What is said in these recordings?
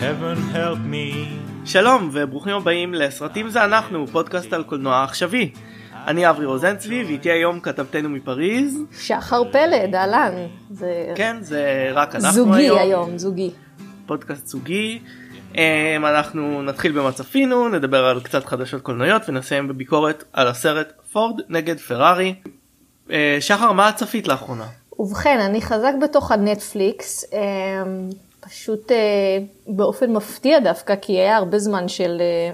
heaven help me. שלום וברוכים הבאים לסרטים זה אנחנו, פודקאסט על קולנוע עכשווי. אני אברי רוזנצבי ואיתי היום כתבתנו מפריז. שחר פלד, אהלן. זה כן, זה רק אנחנו זוגי היום. היום, זוגי. פודקאסט זוגי. אמ, אנחנו נתחיל במה צפינו, נדבר על קצת חדשות קולנועיות ונסיים בביקורת על הסרט פורד נגד פרארי. אה, שחר, מה צפית לאחרונה? ובכן, אני חזק בתוך הנטפליקס, אה, פשוט אה, באופן מפתיע דווקא, כי היה הרבה זמן של אה,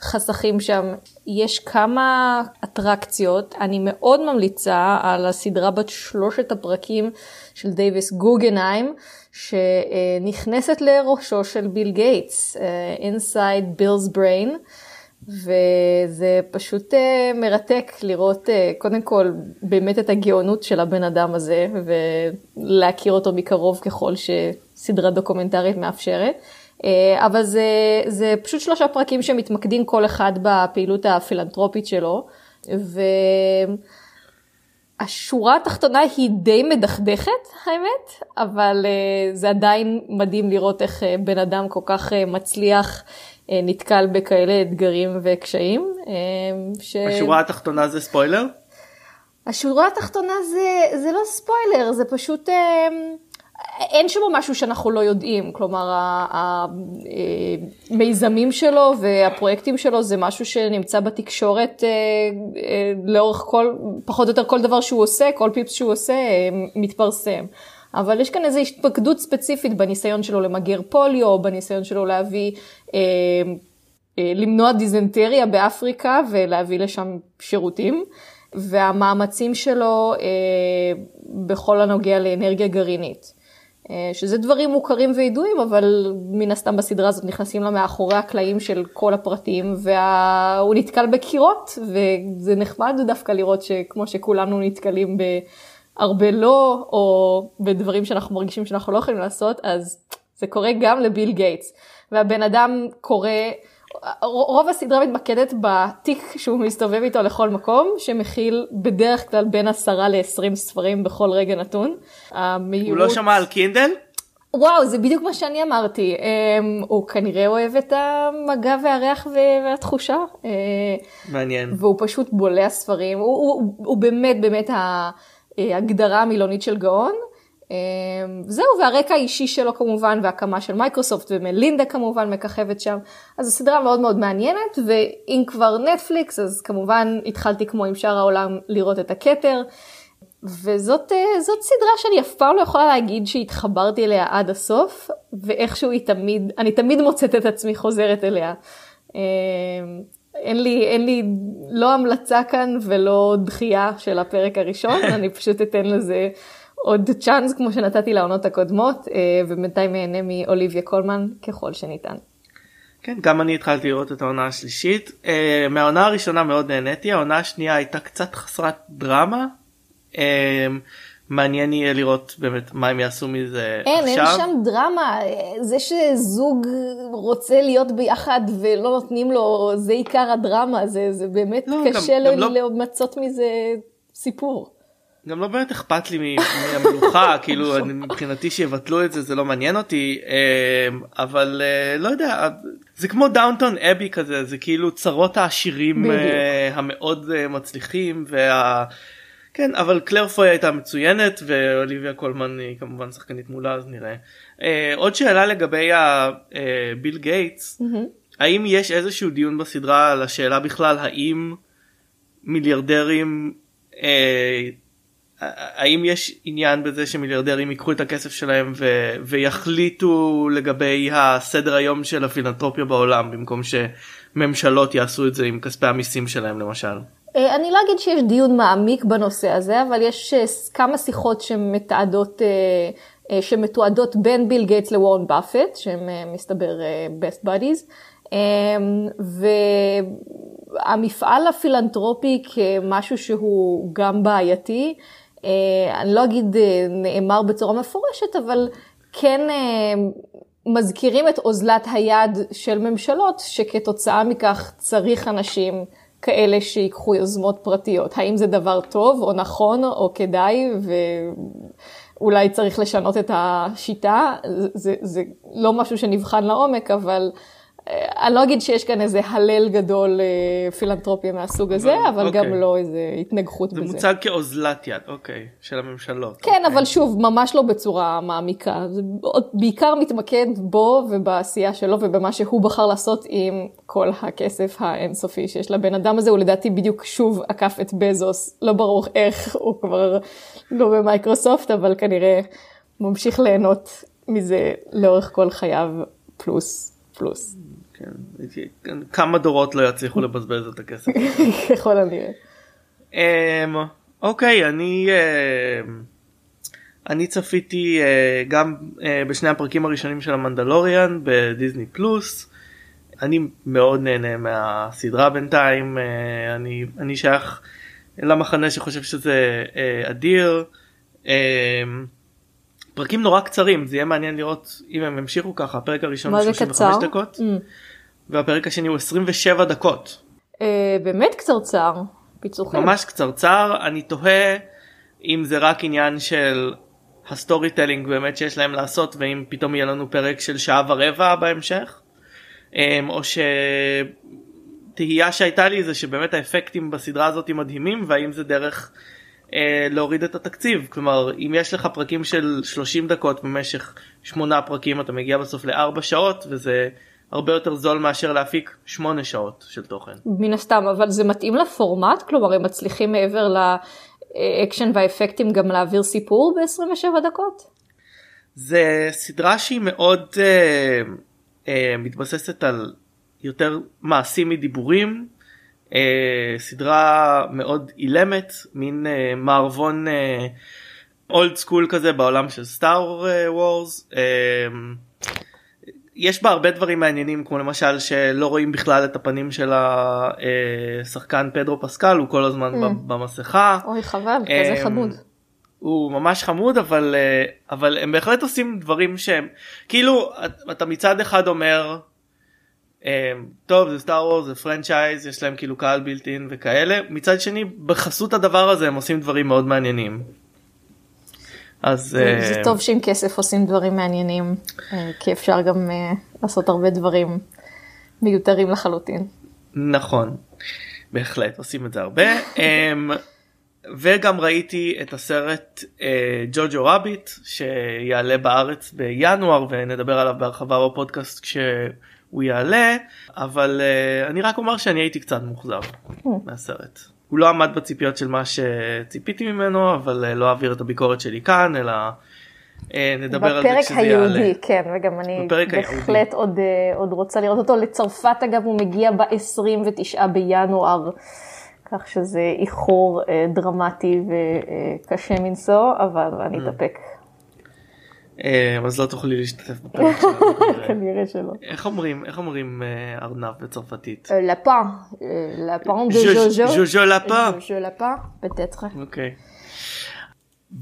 חסכים שם. יש כמה אטרקציות, אני מאוד ממליצה על הסדרה בת שלושת הפרקים של דייוויס גוגנהיים, שנכנסת לראשו של ביל גייטס, אה, Inside Bill's Brain. וזה פשוט מרתק לראות קודם כל באמת את הגאונות של הבן אדם הזה ולהכיר אותו מקרוב ככל שסדרה דוקומנטרית מאפשרת. Uh, אבל זה, זה פשוט שלושה פרקים שמתמקדים כל אחד בפעילות הפילנטרופית שלו. והשורה התחתונה היא די מדכדכת האמת, אבל uh, זה עדיין מדהים לראות איך uh, בן אדם כל כך מצליח. אה, נתקל בכאלה אתגרים וקשיים. אה, ש... השורה התחתונה זה ספוילר? השורה התחתונה זה, זה לא ספוילר, זה פשוט, אה, אין שם משהו שאנחנו לא יודעים, כלומר המיזמים שלו והפרויקטים שלו זה משהו שנמצא בתקשורת לאורך כל, פחות או יותר כל דבר שהוא עושה, כל פיפס שהוא עושה מתפרסם. אבל יש כאן איזו התפקדות ספציפית בניסיון שלו למגר פוליו, בניסיון שלו להביא, אה, אה, למנוע דיזנטריה באפריקה ולהביא לשם שירותים, והמאמצים שלו אה, בכל הנוגע לאנרגיה גרעינית. אה, שזה דברים מוכרים וידועים, אבל מן הסתם בסדרה הזאת נכנסים לה מאחורי הקלעים של כל הפרטים, והוא וה... נתקל בקירות, וזה נחמד דווקא לראות שכמו שכולנו נתקלים ב... הרבה לא, או בדברים שאנחנו מרגישים שאנחנו לא יכולים לעשות, אז זה קורה גם לביל גייטס. והבן אדם קורא, רוב הסדרה מתמקדת בתיק שהוא מסתובב איתו לכל מקום, שמכיל בדרך כלל בין עשרה ל-20 ספרים בכל רגע נתון. המהירות... הוא לא שמע על קינדל? וואו, זה בדיוק מה שאני אמרתי. Um, הוא כנראה אוהב את המגע והריח והתחושה. אה, מעניין. והוא פשוט בולע ספרים. הוא, הוא, הוא באמת באמת. אה, הגדרה מילונית של גאון. אה, זהו, והרקע האישי שלו כמובן, והקמה של מייקרוסופט ומלינדה כמובן מככבת שם. אז זו סדרה מאוד מאוד מעניינת, ואם כבר נטפליקס, אז כמובן התחלתי כמו עם שאר העולם לראות את הכתר. וזאת אה, סדרה שאני אף פעם לא יכולה להגיד שהתחברתי אליה עד הסוף, ואיכשהו היא תמיד, אני תמיד מוצאת את עצמי חוזרת אליה. אין לי, אין לי לא המלצה כאן ולא דחייה של הפרק הראשון, אני פשוט אתן לזה עוד צ'אנס כמו שנתתי לעונות הקודמות, אה, ובינתיים אהנה מאוליביה קולמן ככל שניתן. כן, גם אני התחלתי לראות את העונה השלישית. אה, מהעונה הראשונה מאוד נהניתי, העונה השנייה הייתה קצת חסרת דרמה. אה, מעניין יהיה לראות באמת מה הם יעשו מזה אין, עכשיו. אין שם דרמה, זה שזוג רוצה להיות ביחד ולא נותנים לו, זה עיקר הדרמה, זה, זה באמת לא, קשה גם, גם לא... למצות מזה סיפור. גם לא באמת אכפת לי מהמלוכה, כאילו אני, מבחינתי שיבטלו את זה זה לא מעניין אותי, אמ, אבל אה, לא יודע, זה כמו דאונטון אבי כזה, זה כאילו צרות העשירים. אה, המאוד אה, מצליחים וה... כן אבל קלר פוי הייתה מצוינת ואוליביה קולמן היא כמובן שחקנית מולה אז נראה. עוד שאלה לגבי הביל גייטס. האם יש איזשהו דיון בסדרה על השאלה בכלל האם מיליארדרים uh, האם יש עניין בזה שמיליארדרים ייקחו את הכסף שלהם ו- ויחליטו לגבי הסדר היום של הפילנטרופיה בעולם במקום שממשלות יעשו את זה עם כספי המיסים שלהם למשל. אה, אני לא אגיד שיש דיון מעמיק בנושא הזה, אבל יש אה, כמה שיחות שמתעדות, אה, שמתועדות בין ביל גייטס לוורן באפט, שהם מסתבר best buddies, והמפעל הפילנטרופי כמשהו שהוא גם בעייתי, אני לא אגיד נאמר בצורה מפורשת, אבל כן מזכירים את אוזלת היד של ממשלות, שכתוצאה מכך צריך אנשים כאלה שיקחו יוזמות פרטיות. האם זה דבר טוב או נכון או כדאי, ו... אולי צריך לשנות את השיטה, זה, זה לא משהו שנבחן לעומק, אבל אני לא אגיד שיש כאן איזה הלל גדול אה, פילנטרופיה מהסוג הזה, אבל אוקיי. גם לא איזה התנגחות זה בזה. מוצג כאוזלת יד, אוקיי, של הממשלות. כן, אוקיי. אבל שוב, ממש לא בצורה מעמיקה. זה בעיקר מתמקד בו ובעשייה שלו ובמה שהוא בחר לעשות עם כל הכסף האינסופי שיש לבן אדם הזה. הוא לדעתי בדיוק שוב עקף את בזוס, לא ברור איך, הוא כבר לא במייקרוסופט, אבל כנראה ממשיך ליהנות מזה לאורך כל חייו, פלוס, פלוס, כן, כמה דורות לא יצליחו לבזבז את הכסף. ככל הנראה. אמ, אוקיי, אני אמ, אני צפיתי אה, גם אה, בשני הפרקים הראשונים של המנדלוריאן בדיסני פלוס. אני מאוד נהנה מהסדרה בינתיים, אה, אני, אני שייך למחנה שחושב שזה אה, אדיר. אה, פרקים נורא קצרים, זה יהיה מעניין לראות אם הם המשיכו ככה, הפרק הראשון מה הוא זה 35 קצר? דקות Mm. והפרק השני הוא 27 דקות. אה, באמת קצרצר, פיצוחים. ממש קצרצר, אני תוהה אם זה רק עניין של ה storytelling באמת שיש להם לעשות ואם פתאום יהיה לנו פרק של שעה ורבע בהמשך אמ, או שתהייה שהייתה לי זה שבאמת האפקטים בסדרה הזאת מדהימים והאם זה דרך אה, להוריד את התקציב כלומר אם יש לך פרקים של 30 דקות במשך שמונה פרקים אתה מגיע בסוף לארבע שעות וזה הרבה יותר זול מאשר להפיק שמונה שעות של תוכן. מן הסתם, אבל זה מתאים לפורמט? כלומר, הם מצליחים מעבר לאקשן והאפקטים גם להעביר סיפור ב-27 דקות? זה סדרה שהיא מאוד אה, אה, מתבססת על יותר מעשים מדיבורים. אה, סדרה מאוד אילמת, מין אה, מערבון אולד סקול כזה בעולם של סטאר וורס. אה, יש בה הרבה דברים מעניינים כמו למשל שלא רואים בכלל את הפנים של השחקן פדרו פסקל הוא כל הזמן Mm. במסכה. אוי, חבל, כזה אמ, חמוד. הוא ממש חמוד אבל אה, אבל הם בהחלט עושים דברים שהם כאילו את- אתה מצד אחד אומר אה, טוב זה סטאר וורס זה פרנצ'ייז יש להם כאילו קהל בילטין וכאלה מצד שני בחסות הדבר הזה הם עושים דברים מאוד מעניינים. אז זה אה, זה טוב שעם כסף עושים דברים מעניינים, אה, כי אפשר גם אה, לעשות הרבה דברים מיותרים לחלוטין. נכון בהחלט עושים את זה הרבה אמ, וגם ראיתי את הסרט ג'וג'ו רביט שיעלה בארץ בינואר ונדבר עליו בהרחבה בפודקאסט כשהוא יעלה אבל אני רק אומר שאני הייתי קצת מאוכזב מהסרט. הוא לא עמד בציפיות של מה שציפיתי ממנו אבל אה, לא אעביר את הביקורת שלי כאן אלא אה, נדבר על זה בפרק כשזה יעלה. היהודי, כן, וגם אני בפרק. בהחלט עוד, אה, עוד רוצה לראות אותו. לצרפת אגב הוא מגיע ב-29 בינואר, כך שזה איחור אה, דרמטי וקשה מנשוא, אבל אני Mm. אתאפק, אז לא תוכלי להשתתף בפרק שלנו. כנראה. שלא. איך אומרים איך אומרים אה, ארנב בצרפתית? אה, לפן, אה, לפן דה ז'ו- ז'וז'ו. ז'וז'ו לפן. ז'וז'ו לפן, peut-être. אוקיי.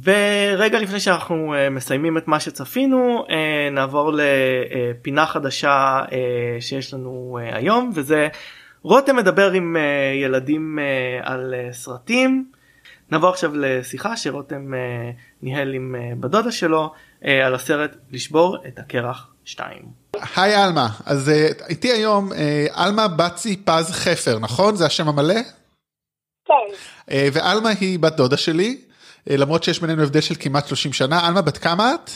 ורגע לפני שאנחנו אה, מסיימים את מה שצפינו אה, נעבור לפינה חדשה אה, שיש לנו אה, היום וזה רותם מדבר עם אה, ילדים אה, על אה, סרטים. נעבור עכשיו לשיחה שרותם אה, ניהל עם אה, בדודה שלו אה, על הסרט לשבור את הקרח 2. היי עלמה, אז אה, איתי היום אה, עלמה בצי פז חפר, נכון? זה השם המלא? כן, אה, ועלמה היא בת דודה שלי, אה, למרות שיש בינינו הבדל של כמעט 30 שנה. עלמה, בת כמה את?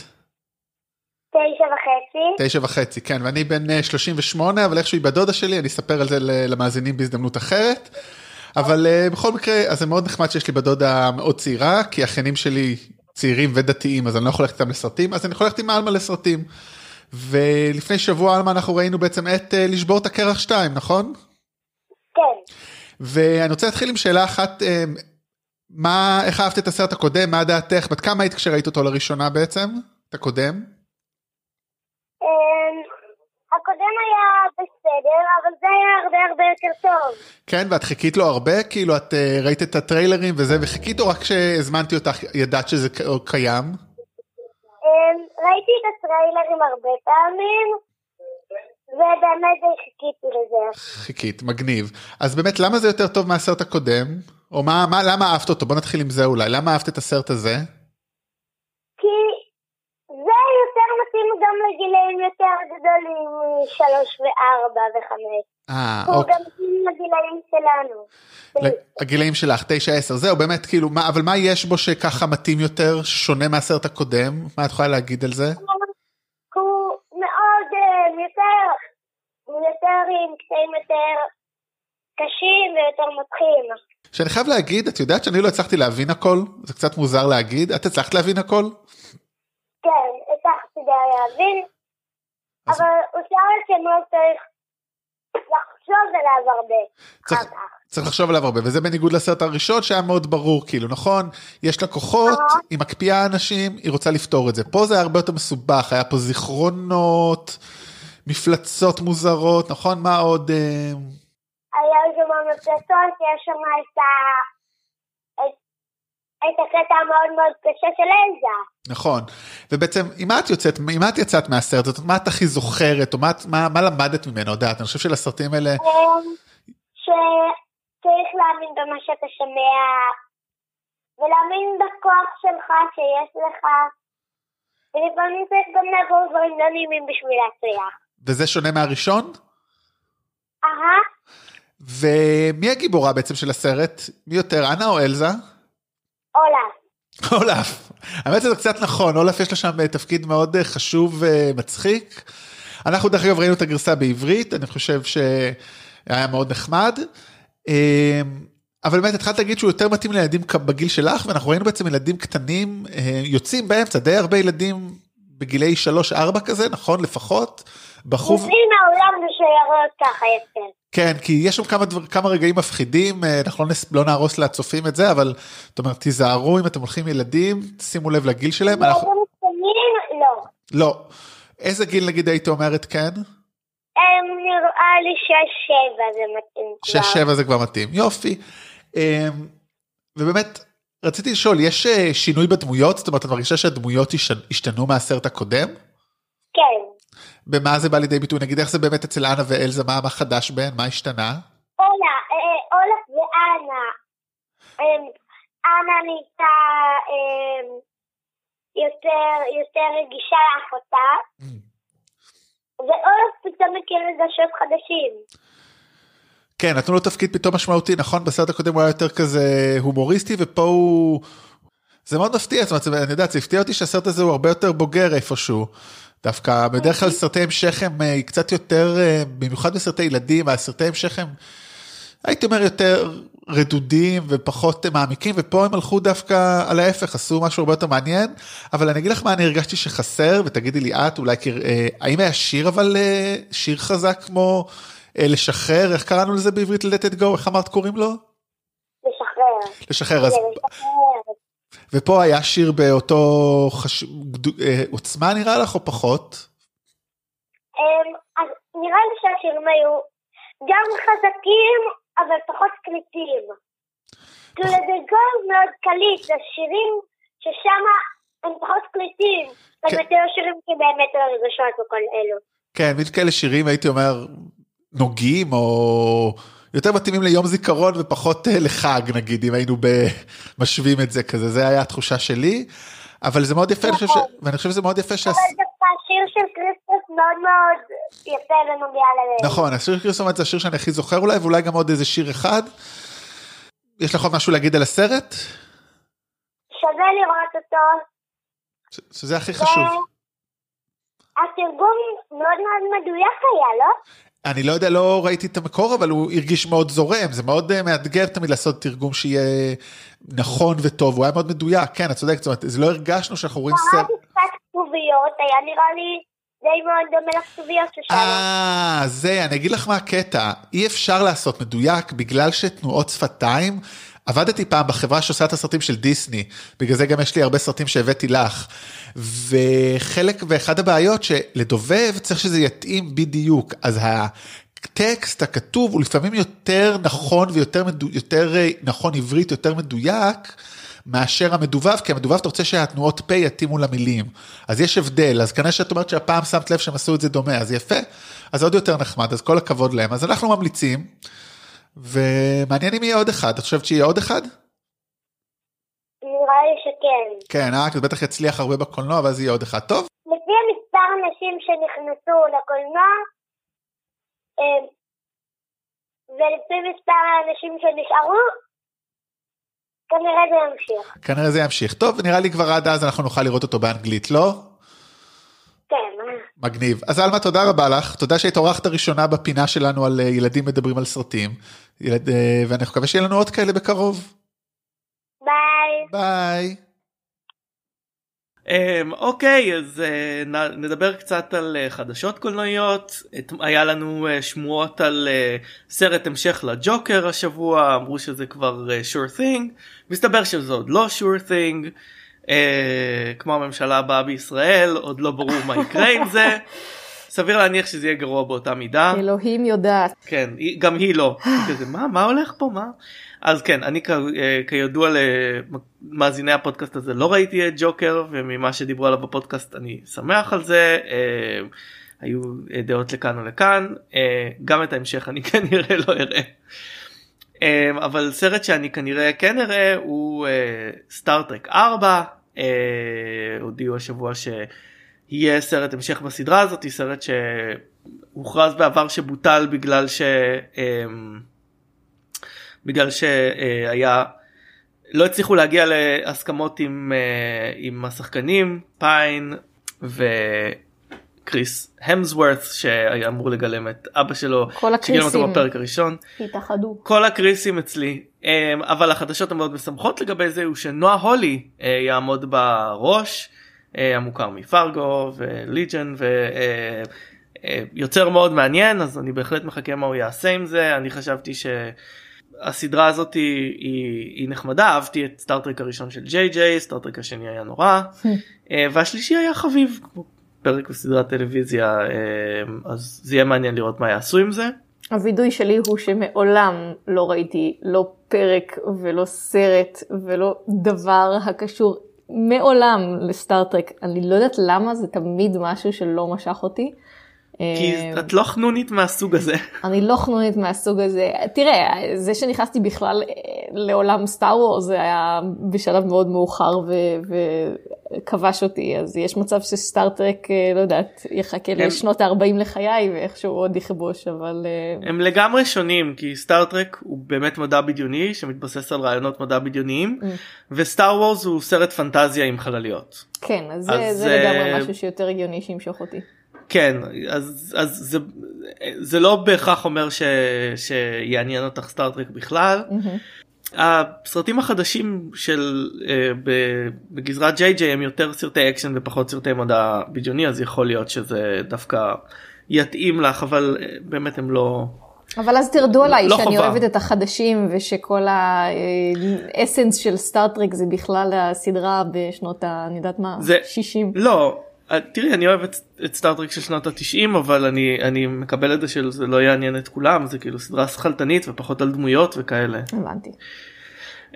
תשע וחצי. תשע וחצי, כן, ואני בן אה, 38, אבל איכשהו היא בת דודה שלי, אני אספר על זה למאזינים בהזדמנות אחרת. אבל אה, בכל מקרה, אז זה מאוד נחמד שיש לי בת דודה מאוד צעירה, כי האחיינים שלי צעירים ודתיים, אז אני לא יכול ללכת איתם לסרטים, אז אני יכול ללכת עם עלמה לסרטים. ולפני שבוע עלמה אנחנו ראינו בעצם את אה, לשבור את הקרח 2, נכון? כן. ואני רוצה להתחיל עם שאלה אחת, אה, מה, איך אהבת את הסרט הקודם, מה דעתך, בת כמה היית כשראית אותו לראשונה בעצם? את הקודם? הקודם היה בסדר, אבל זה היה הרבה הרבה יותר טוב. כן, ואת חיכית לו הרבה? כאילו את uh, ראית את הטריילרים וזה, וחיכית או רק כשהזמנתי אותך ידעת שזה קיים? אמ, ראיתי את הטריילרים הרבה פעמים, ובאמת חיכיתי לזה. חיכית, מגניב. אז באמת, למה זה יותר טוב מהסרט הקודם? או מה, מה, למה אהבת אותו? בוא נתחיל עם זה אולי. למה אהבת את הסרט הזה? כי מתאים גם לגילאים יותר גדולים משלוש וארבע וחמש. אה, הוא אוקיי. גם מתאים לגילאים שלנו. הגילאים שלך, 9-10, זהו, באמת, כאילו, מה, אבל מה יש בו שככה מתאים יותר, שונה מהסרט הקודם? מה את יכולה להגיד על זה? הוא מאוד אה, יותר, יותר עם קטעים יותר קשים ויותר מותחים. שאני חייב להגיד, את יודעת שאני לא הצלחתי להבין הכל? זה קצת מוזר להגיד. את הצלחת להבין הכל? די להבין, אז- אבל הוא שאל שמאוד צריך לחשוב עליו הרבה. צריך. צריך לחשוב עליו הרבה, וזה בניגוד לסרט הראשון שהיה מאוד ברור, כאילו, נכון? יש לה כוחות, אהה. היא מקפיאה אנשים, היא רוצה לפתור את זה. פה זה היה הרבה יותר מסובך, היה פה זיכרונות, מפלצות מוזרות, נכון? מה עוד? אה, היה שם מפלטות, יש שם את ה... את- את הקטע המאוד מאוד קשה של אלזה. נכון. ובעצם, עם מה את יוצאת, עם מה את יצאת מהסרט הזאת? מה את הכי זוכרת, או מה, את- מה, מה למדת ממנו? יודעת, אני חושב שלסרטים האלה, אמ, שצריך להאמין במה שאתה שומע, ולהאמין בכוח שלך שיש לך, ולפעמים צריך גם לעבור דברים לא נעימים בשביל להצליח. וזה שונה מהראשון? אהה, ומי הגיבורה בעצם של הסרט? מי יותר, אנה או אלזה? עולה. אולף. האמת שזה קצת נכון, אולף יש לה שם אה, תפקיד מאוד אה, חשוב ומצחיק. אנחנו דרך אגב ראינו את הגרסה בעברית, אני חושב שהיה מאוד נחמד. אה, אבל באמת התחלת להגיד שהוא יותר מתאים לילדים בגיל שלך, ואנחנו ראינו בעצם ילדים קטנים אה, יוצאים באמצע, די הרבה ילדים בגילי 3-4 כזה, נכון? לפחות. בחור... יוצאים מהעולם בשיירות ככה יפה. כן, כי יש שם כמה, דבר, כמה רגעים מפחידים, אה, אנחנו לא, נס, לא נהרוס לצופים את זה, אבל זאת אומרת, תיזהרו אם אתם הולכים ילדים, שימו לב לגיל שלהם. אנחנו... ילדים לא. לא. איזה גיל נגיד היית אומרת כן? הם נראה לי שש-שבע זה מתאים כבר. 6-7 זה כבר מתאים, יופי. אה, ובאמת, רציתי לשאול, יש אה, שינוי בדמויות? זאת אומרת, את מרגישה שהדמויות השת- השתנו מהסרט הקודם? כן. במה זה בא לידי ביטוי? נגיד איך זה באמת אצל אנה ואלזה, מה, מה חדש בהן? מה השתנה? אולה, אה, אולה ואנה. אמ, אנה נהייתה אמ, יותר יותר רגישה לאחותה, ואולה פתאום מכיר רגשות חדשים. כן, נתנו לו תפקיד פתאום משמעותי, נכון? בסרט הקודם הוא היה יותר כזה הומוריסטי, ופה הוא... זה מאוד מפתיע, זאת אומרת, אני יודעת, זה הפתיע אותי שהסרט הזה הוא הרבה יותר בוגר איפשהו. דווקא בדרך כלל סרטי המשך הם אה, קצת יותר, אה, במיוחד בסרטי ילדים, הסרטי המשך הם, הייתי אומר, יותר רדודים ופחות מעמיקים, ופה הם הלכו דווקא על ההפך, עשו משהו הרבה יותר מעניין, אבל אני אגיד לך מה אני הרגשתי שחסר, ותגידי לי את, אולי, אה, האם היה שיר אבל, אה, שיר חזק כמו אה, לשחרר, איך קראנו לזה בעברית ל-let it go, איך אמרת קוראים לו? לשחרר. לשחרר, אז, כן, לשחרר. ופה היה שיר באותו חש... אה, עוצמה נראה לך או פחות? אמ, אז נראה לי שהשירים היו גם חזקים, אבל פחות קליטים. כאילו זה גול מאוד קליט, זה שירים ששם הם פחות קליטים. כן. יותר שירים שבאמת על הרגשות וכל אלו. כן, מין כאלה שירים הייתי אומר נוגעים או יותר מתאימים ליום זיכרון ופחות אה, לחג נגיד אם היינו משווים את זה כזה זה היה התחושה שלי אבל זה מאוד יפה חושב ש... ואני חושב שזה מאוד יפה שה... אבל דווקא השיר של קריסטוס מאוד מאוד יפה ונוגע ללב. נכון השיר קריסטומט זה השיר שאני הכי זוכר אולי ואולי גם עוד איזה שיר אחד. יש לך עוד משהו להגיד על הסרט? שווה לראות אותו. ש- שזה הכי חשוב. התרגום מאוד מאוד מדויק היה, לא? אני לא יודע, לא ראיתי את המקור, אבל הוא הרגיש מאוד זורם, זה מאוד אה, מאתגר תמיד לעשות תרגום שיהיה נכון וטוב, הוא היה מאוד מדויק, כן, את צודקת, זאת אומרת, זה לא הרגשנו שאנחנו רואים סרט. קראתי קצת כתוביות, היה נראה לי די מאוד דומה לכתוביות ששם. אה, זה, אני אגיד לך מה הקטע, אי אפשר לעשות מדויק בגלל שתנועות שפתיים, עבדתי פעם בחברה שעושה את הסרטים של דיסני, בגלל זה גם יש לי הרבה סרטים שהבאתי לך, וחלק, ואחד הבעיות שלדובב צריך שזה יתאים בדיוק, אז הטקסט הכתוב הוא לפעמים יותר נכון ויותר מדו, יותר אה, נכון עברית, יותר מדויק. מאשר המדובב, כי המדובב אתה רוצה שהתנועות פ' יתאימו למילים. אז יש הבדל, אז כנראה שאת אומרת שהפעם שמת לב שהם עשו את זה דומה, אז יפה, אז עוד יותר נחמד, אז כל הכבוד להם. אז אנחנו ממליצים, ומעניין אם יהיה עוד אחד, את חושבת שיהיה עוד אחד? נראה לי שכן. כן, אה, כי זה בטח יצליח הרבה בקולנוע, ואז יהיה עוד אחד. טוב, לפי המספר אנשים שנכנסו לקולנוע, אה, ולפי מספר האנשים שנשארו, כנראה זה ימשיך. כנראה זה ימשיך. טוב, נראה לי כבר עד אז אנחנו נוכל לראות אותו באנגלית, לא? כן. מגניב. אז עלמה, תודה רבה לך. תודה שהיית אורחת הראשונה בפינה שלנו על אה, ילדים מדברים על סרטים. ילד, אה, ואני מקווה שיהיה לנו עוד כאלה בקרוב. ביי. ביי. Um, אוקיי אז uh, נ, נדבר קצת על uh, חדשות קולנועיות את, היה לנו uh, שמועות על uh, סרט המשך לג'וקר השבוע אמרו שזה כבר uh, sure thing מסתבר שזה עוד לא sure thing uh, כמו הממשלה הבאה בישראל עוד לא ברור מה יקרה עם זה. סביר להניח שזה יהיה גרוע באותה מידה. אלוהים יודעת. כן גם היא לא. כזה, מה מה הולך פה? מה? אז כן אני כ- אה, כידוע למאזיני הפודקאסט הזה לא ראיתי את ג'וקר וממה שדיברו עליו בפודקאסט אני שמח על זה. אה, היו אה, דעות לכאן ולכאן אה, גם את ההמשך אני כנראה לא אראה. אה, אבל סרט שאני כנראה כן אראה הוא סטארטרק 4 אה, הודיעו השבוע שיהיה סרט המשך בסדרה הזאת סרט שהוכרז בעבר שבוטל בגלל ש... אה, בגלל שהיה לא הצליחו להגיע להסכמות עם, אה, עם השחקנים פיין וקריס המסוורת' שהיה אמור לגלם את אבא שלו כל שגילם אותו הקריסים. בפרק הראשון. התאחדו. כל הקריסים אצלי. אה, אבל החדשות המאוד משמחות לגבי זה הוא שנועה הולי אה, יעמוד בראש אה, המוכר מפרגו וליג'ן ויוצר מאוד מעניין אז אני בהחלט מחכה מה הוא יעשה עם זה. אני חשבתי שהסדרה הזאת היא, היא, היא נחמדה. אהבתי את סטארטרק הראשון של ג'יי ג'יי סטארטרק השני היה נורא. אה, והשלישי היה חביב פרק בסדרת טלוויזיה אה, אז זה יהיה מעניין לראות מה יעשו עם זה. הווידוי שלי הוא שמעולם לא ראיתי לא פרק ולא סרט ולא דבר הקשור מעולם לסטארטרק. אני לא יודעת למה זה תמיד משהו שלא משך אותי. כי אה, את לא חנונית מהסוג הזה. אני לא חנונית מהסוג הזה. תראה, זה שנכנסתי בכלל אה, לעולם סטאר וור זה היה בשלב מאוד מאוחר וכבש אותי, אז יש מצב שסטארטרק, אה, לא יודעת, יחכה הם- לשנות ה-40 לחיי ואיכשהו עוד יכבוש, אבל אה, הם לגמרי שונים כי סטארטרק הוא באמת מדע בדיוני שמתבסס על רעיונות מדע בדיוניים Mm. וסטאר וורס הוא סרט פנטזיה עם חלליות. כן, אז זה, אז, זה לגמרי אה, משהו שיותר הגיוני שימשוך אותי. כן אז אז זה זה לא בהכרח אומר ש, שיעניין אותך סטארטרק בכלל. מהמם. הסרטים החדשים של אה, בגזרת ג'יי ג'יי הם יותר סרטי אקשן ופחות סרטי מדע בדיוני אז יכול להיות שזה דווקא יתאים לך אבל אה, באמת הם לא אבל אז תרדו עליי לא שאני חובה. אוהבת את החדשים ושכל ה essence של סטארטרק זה בכלל הסדרה בשנות ה... אני יודעת מה, זה- 60. לא אה, תראי אני אוהב את, את סטארטרק של שנות התשעים אבל אני אני מקבל את זה שזה לא יעניין את כולם זה כאילו סדרה שכלתנית ופחות על דמויות וכאלה. הבנתי.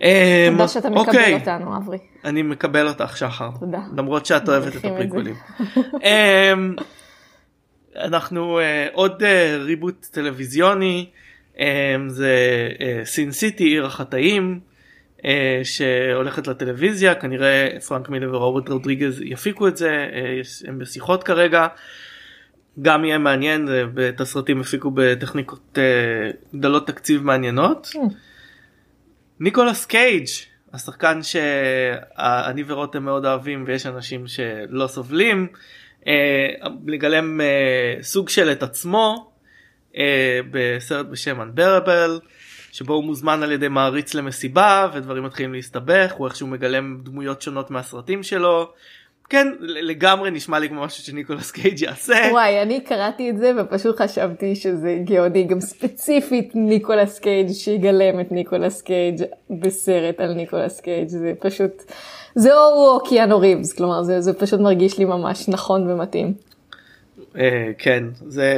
אמ, תודה שאתה מקבל אוקיי, אותנו, אברי. אני מקבל אותך שחר תודה. למרות שאת אוהבת את. הפריקוולים. אמ, אנחנו אה, עוד אה, ריבוט טלוויזיוני אמ, זה סין סיטי עיר החטאים אה, שהולכת לטלוויזיה כנראה פרנק מילה ורוברט רודריגז יפיקו את זה אה, הם בשיחות כרגע. גם יהיה מעניין אה, את הסרטים הפיקו בטכניקות אה, גדלות תקציב מעניינות. Mm. ניקולס קייג' השחקן שאני ורותם מאוד אוהבים ויש אנשים שלא סובלים אה, לגלם אה, סוג של את עצמו אה, בסרט בשם Unbearable שבו הוא מוזמן על ידי מעריץ למסיבה ודברים מתחילים להסתבך הוא איכשהו מגלם דמויות שונות מהסרטים שלו. כן לגמרי נשמע לי כמו משהו שניקולס קייג' יעשה. וואי, אני קראתי את זה ופשוט חשבתי שזה גאוני, גם ספציפית ניקולס קייג' שיגלם את ניקולס קייג' בסרט על ניקולס קייג', זה פשוט, זה או הוא או קיאנו ריבס, כלומר זה, זה פשוט מרגיש לי ממש נכון ומתאים. אה, כן זה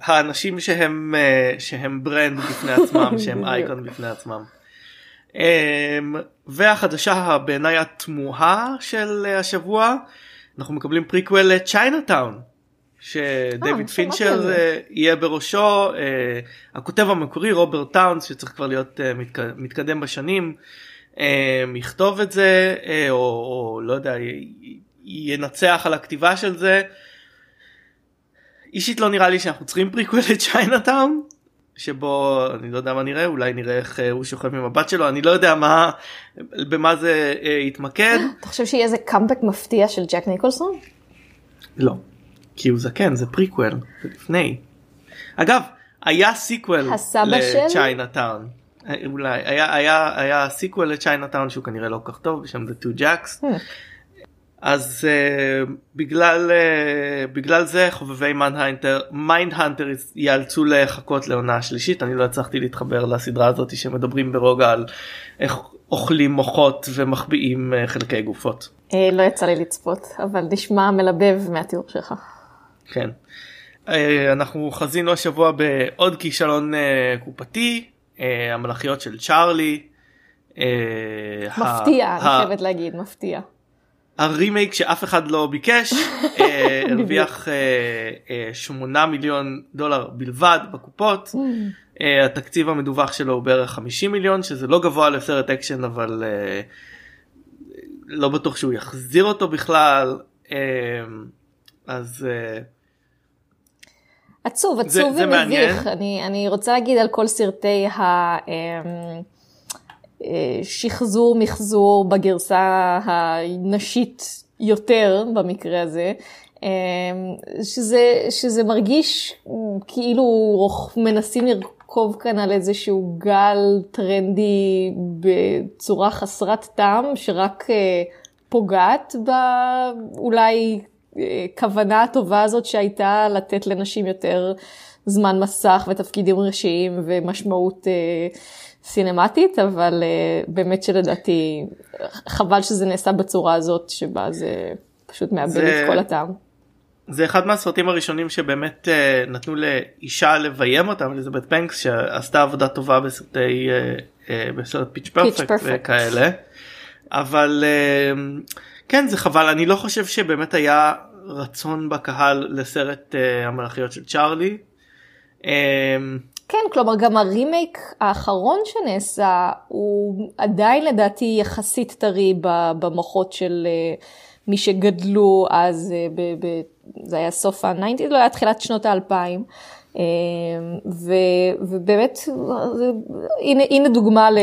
האנשים שהם אה, שהם brand בפני עצמם שהם. אייקון בפני עצמם. אה, והחדשה בעיניי התמוהה של השבוע אנחנו מקבלים פריקוול לצ'יינאטאון. אה, שדייוויד פינצ'ר יהיה בראשו הכותב המקורי רוברט טאונס שצריך כבר להיות מתק- מתקדם בשנים יכתוב את זה או, או לא יודע ינצח על הכתיבה של זה. אישית לא נראה לי שאנחנו צריכים פריקוול לצ'יינאטאון שבו אני לא יודע מה נראה אולי נראה איך אה, הוא שוכב עם הבת שלו אני לא יודע מה במה זה אה, יתמקד אתה חושב שיהיה איזה קאמבק מפתיע של ג'ק ניקולסון? לא כי הוא זקן זה פריקוול זה לפני. אגב היה sequel? לצ'יינאטאון אולי היה היה היה sequel לצ'יינאטאון שהוא כנראה לא כל כך טוב בשם The Two Jakes. אז uh, בגלל uh, בגלל זה חובבי מיינדהאנטר מיינדהאנטר ייאלצו לחכות לעונה שלישית אני לא הצלחתי להתחבר לסדרה הזאת שמדברים ברוגע על איך אוכלים מוחות ומחביאים uh, חלקי גופות. לא יצא לי לצפות, אבל נשמע מלבב מהתיאור שלך. כן. Uh, אנחנו חזינו השבוע בעוד כישלון uh, קופתי uh, המלאכיות של צ'ארלי. מפתיע, אני חייבת להגיד, מפתיע. הרימייק שאף אחד לא ביקש אה, הרוויח אה, 8 מיליון דולר בלבד בקופות אה, התקציב המדווח שלו הוא בערך 50 מיליון שזה לא גבוה לסרט אקשן אבל אה, לא בטוח שהוא יחזיר אותו בכלל אה, אז אה, עצוב, עצוב. ומביך. אני, אני רוצה להגיד על כל סרטי השחזור מחזור בגרסה הנשית יותר במקרה הזה, אמ, שזה, שזה מרגיש כאילו מנסים לרכוב כאן על איזשהו גל טרנדי בצורה חסרת טעם, שרק אה, פוגעת באולי אה, כוונה הטובה הזאת שהייתה לתת לנשים יותר זמן מסך ותפקידים ראשיים ומשמעות אה, סינמטית, אבל אה, באמת שלדעתי חבל שזה נעשה בצורה הזאת שבה זה פשוט מאבד זה- את כל הטעם. זה אחד מהסרטים הראשונים שבאמת אה, נתנו לאישה לביים אותם אליזבת בנקס שעשתה עבודה טובה בסרטי אה, אה, בסרט פיץ' פרפקט. וכאלה אבל אה, כן זה חבל אני לא חושב שבאמת היה רצון בקהל לסרט אה, המלאכיות של צ'ארלי. אה, כן, כלומר גם הרימייק האחרון שנעשה הוא עדיין לדעתי יחסית טרי במוחות של אה, מי שגדלו אז, אה, ב- ב- זה היה סוף ה-90, לא היה תחילת שנות האלפיים. אה, ו- ובאמת, הנה, הנה דוגמה ל-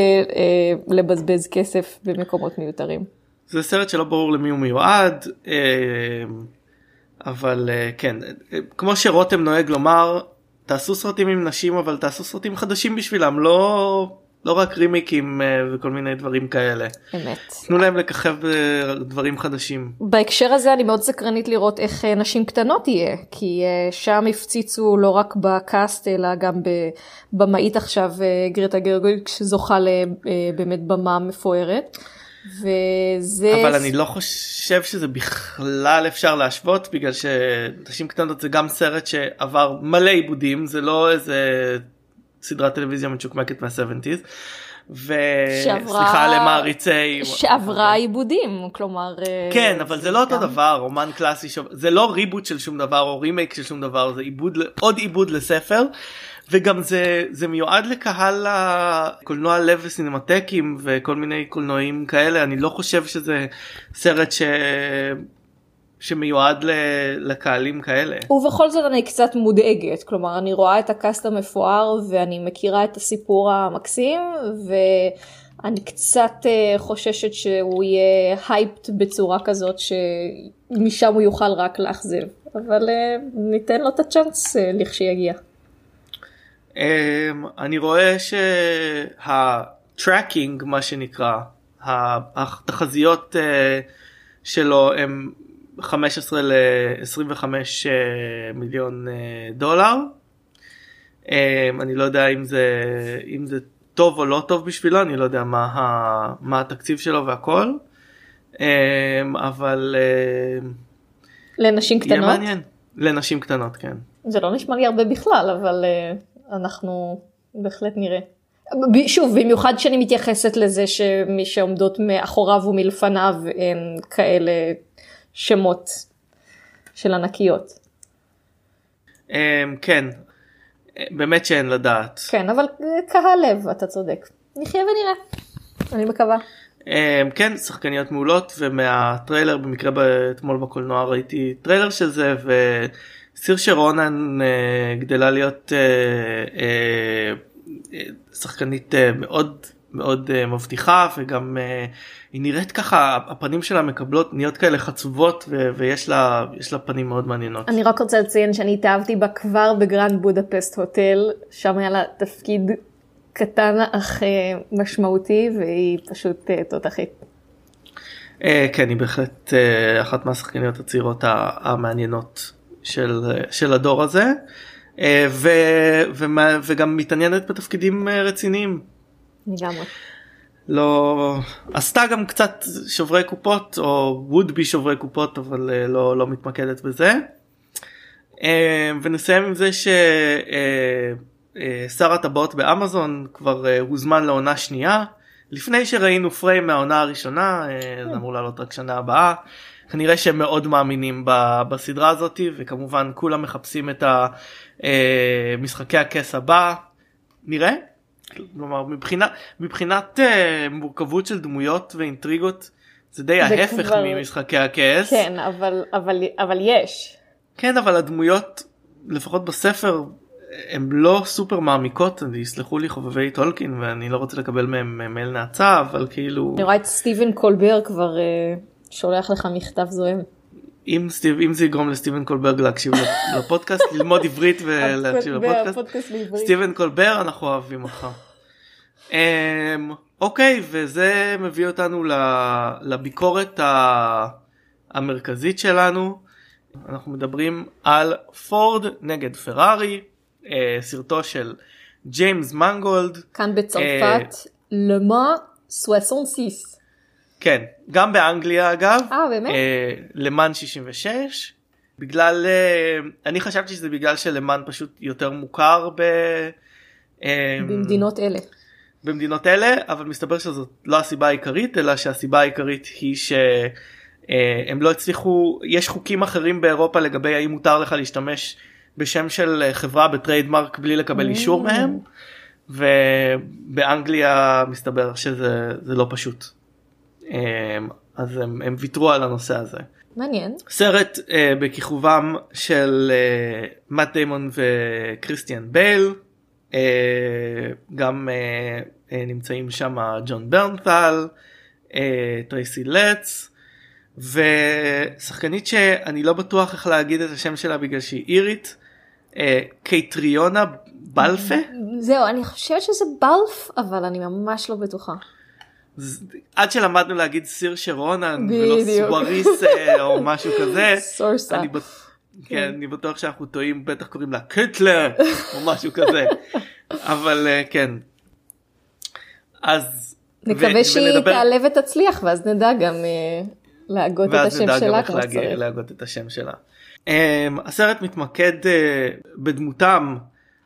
לבזבז כסף במקומות מיותרים. זה סרט שלא ברור למי הוא מיועד אבל כן כמו שרותם נוהג לומר תעשו סרטים עם נשים אבל תעשו סרטים חדשים בשבילם לא לא רק רימיקים אה, וכל מיני דברים כאלה אמת. תנו להם לככב בדברים חדשים בהקשר הזה אני מאוד סקרנית לראות איך אה, נשים קטנות יהיה, כי אה, שם הפציצו לא רק בקאסט אלא גם בבמאית עכשיו אה, גרטה גרגויק שזוכה לבאמת במה מפוארת. וזה... אבל אני לא חושב שזה בכלל אפשר להשוות בגלל שנשים קטנות זה גם סרט שעבר מלא עיבודים זה לא איזה סדרת טלוויזיה מצ'וקמקת מה-70's. וסליחה למעריצי שעברה עיבודים, כלומר... אה, כן אבל זה לא אותו דבר אומן קלאסי. זה לא ריבוט של שום דבר או רימייק של שום דבר זה עיבוד עוד עיבוד לספר וגם זה זה מיועד לקהל הקולנוע לב וסינמטקים וכל מיני קולנועים כאלה אני לא חושב שזה סרט ש... שמיועד ל... לקהלים כאלה. ובכל זאת אני קצת מודאגת, כלומר אני רואה את הקאסט המפואר ואני מכירה את הסיפור המקסים ואני קצת אה, חוששת שהוא יהיה hyped בצורה כזאת שמשם הוא יוכל רק לאכזב, אבל אה, ניתן לו את ה chance אה, לכשיגיע. אמ, אני רואה שה tracking מה שנקרא התחזיות אה, שלו הם 15 ל-25 מיליון אה, דולר. אמ, אני לא יודע אם זה אם זה טוב או לא טוב בשבילו אני לא יודע מה, ה- מה התקציב שלו והכל. אמ, אבל אה, לנשים קטנות, מעניין לנשים קטנות כן. זה לא נשמע לי הרבה בכלל, אבל אה, אנחנו בהחלט נראה. שוב, במיוחד שאני מתייחסת לזה שמי שעומדות מאחוריו ומלפניו הן כאלה שמות של ענקיות. אמ, כן באמת שאין לדעת. כן, אבל אה, כאב לב, אתה צודק. נחיה ונראה. אני מקווה. אמ, כן שחקניות מעולות ומהטריילר במקרה אתמול בקולנוע ראיתי טריילר של זה סיר שרונן uh, גדלה להיות uh, uh, שחקנית מאוד מאוד מבטיחה וגם היא נראית ככה הפנים שלה מקבלות נהיות כאלה חצובות ויש לה יש לה פנים מאוד מעניינות. אני רק רוצה לציין שאני התאהבתי בה כבר בגרנד בודפסט הוטל שם היה לה תפקיד קטן אך משמעותי והיא פשוט תותחית. כן היא בהחלט אחת מהשחקניות הצעירות המעניינות של, של הדור הזה uh, ו, ומה, וגם מתעניינת בתפקידים uh, רציניים. לגמרי. לא עשתה גם קצת שוברי קופות או would be שוברי קופות אבל uh, לא, לא מתמקדת בזה. ונסיים עם זה ששר הטבעות באמזון כבר הוזמן לעונה שנייה לפני שראינו פריים מהעונה הראשונה זה אמור לעלות רק שנה הבאה. כנראה שהם מאוד מאמינים בסדרה הזאת וכמובן כולם מחפשים את משחקי הכס הבא נראה כלומר מבחינה מבחינת uh, מורכבות של דמויות ואינטריגות זה די זה ההפך כבר... ממשחקי הכס. כן אבל אבל אבל יש. כן אבל הדמויות לפחות בספר הן לא סופר מעמיקות יסלחו לי חובבי טולקין ואני לא רוצה לקבל מהם מייל נאצה אבל כאילו. אני רואה את סטיבן קולבר כבר uh, שולח לך מכתב זוהם. אם, סטיב, אם זה יגרום לסטיבן קולבר להקשיב לפודקאסט ללמוד עברית ולהקשיב לפודקאסט סטיבן קולבר אנחנו אוהבים אותך. Um, אוקיי וזה מביא אותנו לביקורת המרכזית שלנו אנחנו מדברים על פורד נגד פרארי uh, סרטו של ג'יימס מנגולד כאן בצרפת למה סואסון סיס. כן, גם באנגליה אגב. אה, באמת? אה, למאן 66. בגלל, אה, אני חשבתי שזה בגלל שלמאן פשוט יותר מוכר ב... אה, במדינות אלה. במדינות אלה, אבל מסתבר שזאת לא הסיבה העיקרית, אלא שהסיבה העיקרית היא שהם לא הצליחו, יש חוקים אחרים באירופה לגבי האם מותר לך להשתמש בשם של חברה ב trademark בלי לקבל אישור מהם, ובאנגליה מסתבר שזה לא פשוט. אמ, אז הם, הם ויתרו על הנושא הזה. מעניין. סרט uh, בכיכובם של uh, מאט דיימון וכריסטיאן בייל, uh, גם uh, uh, נמצאים שם ג'ון ברנת'ל, uh, טרייסי לץ, ושחקנית שאני לא בטוח איך להגיד את השם שלה בגלל שהיא אירית, uh, קייטריונה בלפה. זהו, אני חושבת שזה בלף, אבל אני ממש לא בטוחה. עד שלמדנו להגיד סיר שרונן ולא סואריס אה, או משהו כזה. סורסה. אני, בט... כן, כן, אני בטוח שאנחנו טועים בטח קוראים לה קטלר או משהו כזה. אבל אה, כן. אז נקווה שהיא ולדבר... תעלה ותצליח ואז נדע גם uh, להגות את השם שלה כמו שצריך. להגות את השם שלה. Um, הסרט מתמקד uh, בדמותם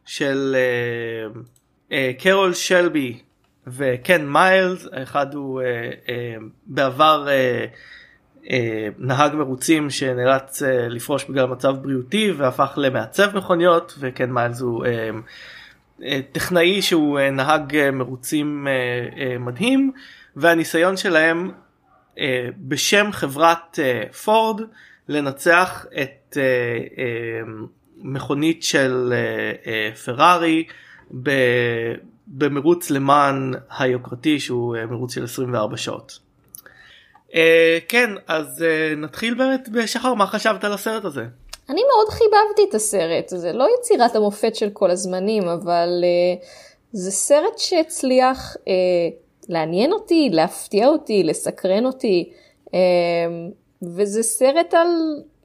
של uh, uh, קרול שלבי וקן מיילס אחד הוא uh, uh, בעבר uh, uh, נהג מרוצים שנאלץ uh, לפרוש בגלל מצב בריאותי והפך למעצב מכוניות וקן מיילס הוא uh, uh, טכנאי שהוא uh, נהג uh, מרוצים uh, uh, מדהים והניסיון שלהם uh, בשם חברת uh, פורד לנצח את uh, uh, מכונית של uh, uh, פרארי. במרוץ למען היוקרתי שהוא אה, מרוץ של 24 שעות. Uh, כן אז uh, נתחיל באמת בשחר מה חשבת על הסרט הזה. אני מאוד חיבבתי את הסרט זה לא יצירת המופת של כל הזמנים אבל uh, זה סרט שהצליח uh, לעניין אותי להפתיע אותי לסקרן אותי uh, וזה סרט על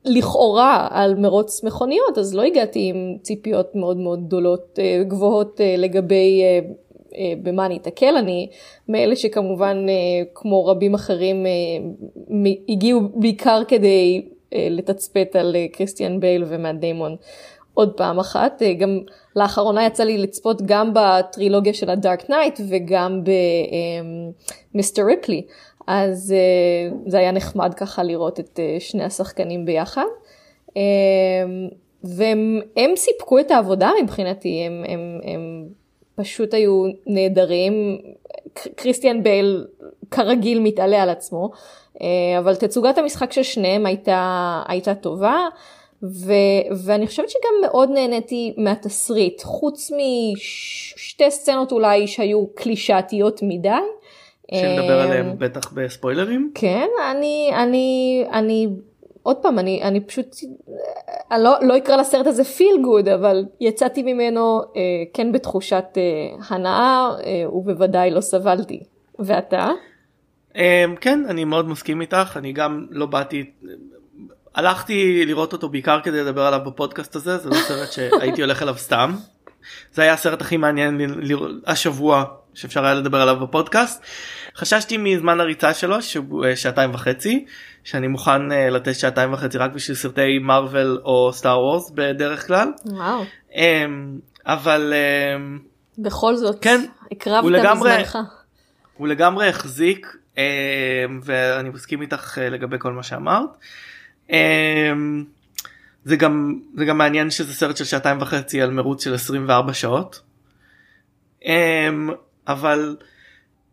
לכאורה על מרוץ מכוניות אז לא הגעתי עם ציפיות מאוד מאוד גדולות אה, גבוהות אה, לגבי אה, במה אני אתקל אני מאלה שכמובן כמו רבים אחרים הגיעו בעיקר כדי לתצפת על כריסטיאן בייל ומאט דיימון עוד פעם אחת גם לאחרונה יצא לי לצפות גם בטרילוגיה של ה Dark Knight וגם ב Mr. Ripley. אז uh, זה היה נחמד ככה לראות את uh, שני השחקנים ביחד. Um, והם סיפקו את העבודה מבחינתי, הם, הם, הם פשוט היו נהדרים. קריסטיאן בייל כרגיל מתעלה על עצמו, uh, אבל תצוגת המשחק של שניהם הייתה, הייתה טובה. ו- ואני חושבת שגם מאוד נהניתי מהתסריט, חוץ משתי סצנות אולי שהיו קלישאתיות מדי. שנדבר אמ, עליהם בטח בספוילרים. כן, אני, אני, אני, עוד פעם, אני, אני פשוט, אני לא, לא אקרא לסרט הזה פיל גוד, אבל יצאתי ממנו אה, כן בתחושת אה, הנאה, אה, ובוודאי לא סבלתי. ואתה? אמ, כן אני מאוד מסכים איתך אני גם לא באתי הלכתי לראות אותו בעיקר כדי לדבר עליו בפודקאסט הזה זה לא סרט שהייתי הולך אליו סתם. זה היה הסרט הכי מעניין השבוע שאפשר היה לדבר עליו בפודקאסט. חששתי מזמן הריצה שלו שהוא אה, שעתיים וחצי שאני מוכן אה, לתת שעתיים וחצי רק בשביל סרטי מארוול או סטאר וורס בדרך כלל. וואו. אמ, אבל אמ, בכל זאת, כן, הקרבת מזמנך. הוא לגמרי החזיק אה, ואני מסכים איתך אה, לגבי כל מה שאמרת. זה גם זה גם מעניין שזה סרט של שעתיים וחצי על מרוץ של 24 שעות. אה, אבל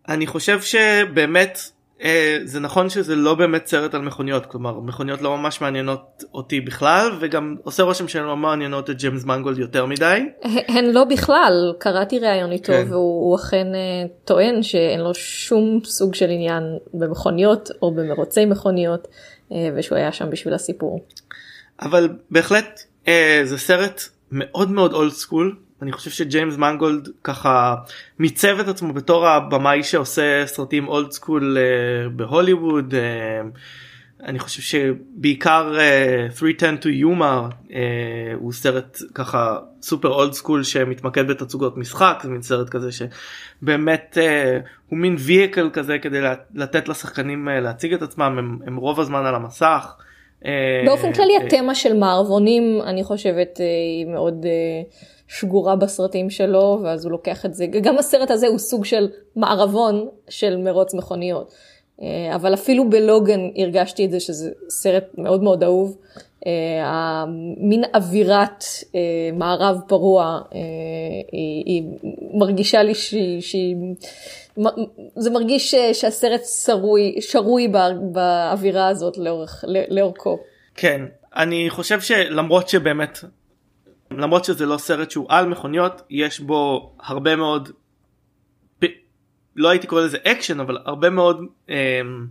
אני חושב שבאמת אה, זה נכון שזה לא באמת סרט על מכוניות כלומר מכוניות לא ממש מעניינות אותי בכלל וגם עושה רושם שהן לא מעניינות את ג'יימס מנגולד יותר מדי. הוא לא בכלל, קראתי ראיון איתו כן. והוא הוא אכן אה, טוען שאין לו שום סוג של עניין במכוניות או במרוצי מכוניות אה, ושהוא היה שם בשביל הסיפור. אבל בהחלט אה, זה סרט מאוד מאוד old school אני חושב שג'יימס מנגולד ככה מיצב את עצמו בתור הבמאי שעושה סרטים old school אה, בהוליווד אה, אני חושב שבעיקר אה, 3:10 to Yuma אה, הוא סרט ככה סופר old school שמתמקד בתצוגות משחק זה מין סרט כזה שבאמת אה, הוא מין ויקל כזה כדי לתת לשחקנים אה, להציג את עצמם הם, הם רוב הזמן על המסך. באופן כללי התמה של מערבונים אני חושבת היא מאוד אה, שגורה בסרטים שלו ואז הוא לוקח את זה גם הסרט הזה הוא סוג של מערבון של מרוץ מכוניות אה, אבל אפילו בלוגן הרגשתי את זה שזה סרט מאוד מאוד אהוב. אה, מין אווירת אה, מערב פרוע היא, היא מרגישה לי שהיא, שהיא זה מרגיש שהסרט שרוי, שרוי בא- באווירה הזאת לאורך, לאורכו. כן אני חושב שלמרות שבאמת למרות שזה לא סרט שהוא על מכוניות יש בו הרבה מאוד פ... לא הייתי קורא לזה אקשן אבל הרבה מאוד אמ,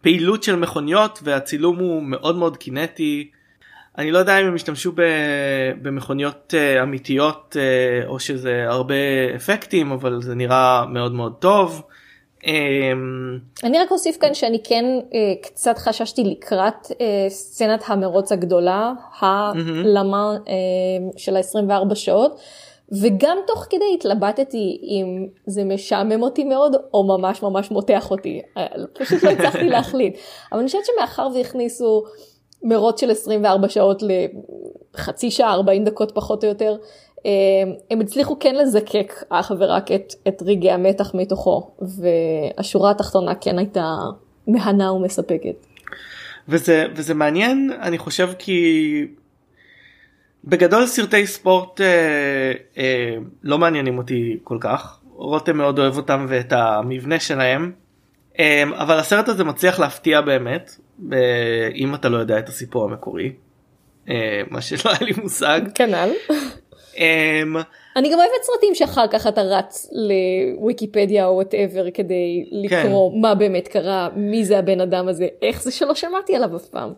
פעילות של מכוניות והצילום הוא מאוד מאוד קינטי. אני לא יודע אם הם השתמשו ב... במכוניות uh, אמיתיות uh, או שזה הרבה אפקטים אבל זה נראה מאוד מאוד טוב. Um, אני רק אוסיף כאן שאני כן אה, קצת חששתי לקראת אה, סצנת המרוץ הגדולה, הלמה אה, של ה-24 שעות, וגם תוך כדי התלבטתי אם זה משעמם אותי מאוד או ממש ממש מותח אותי, פשוט לא הצלחתי להחליט. אבל אני חושבת שמאחר והכניסו מרוץ של 24 שעות לחצי שעה, 40 דקות פחות או יותר, הם הצליחו כן לזקק אך ורק את, את רגעי המתח מתוכו, והשורה התחתונה כן הייתה מהנה ומספקת. וזה וזה מעניין אני חושב כי בגדול סרטי ספורט אה, אה, לא מעניינים אותי כל כך רותם מאוד אוהב אותם ואת המבנה שלהם אה, אבל הסרט הזה מצליח להפתיע באמת ב- אם אתה לא יודע את הסיפור המקורי אה, מה שלא היה לי מושג. כנ"ל. אה, אני גם אוהבת סרטים שאחר כך אתה רץ לוויקיפדיה או וואטאבר כדי לקרוא מה באמת קרה, מי זה הבן אדם הזה, איך זה שלא שמעתי עליו אף פעם.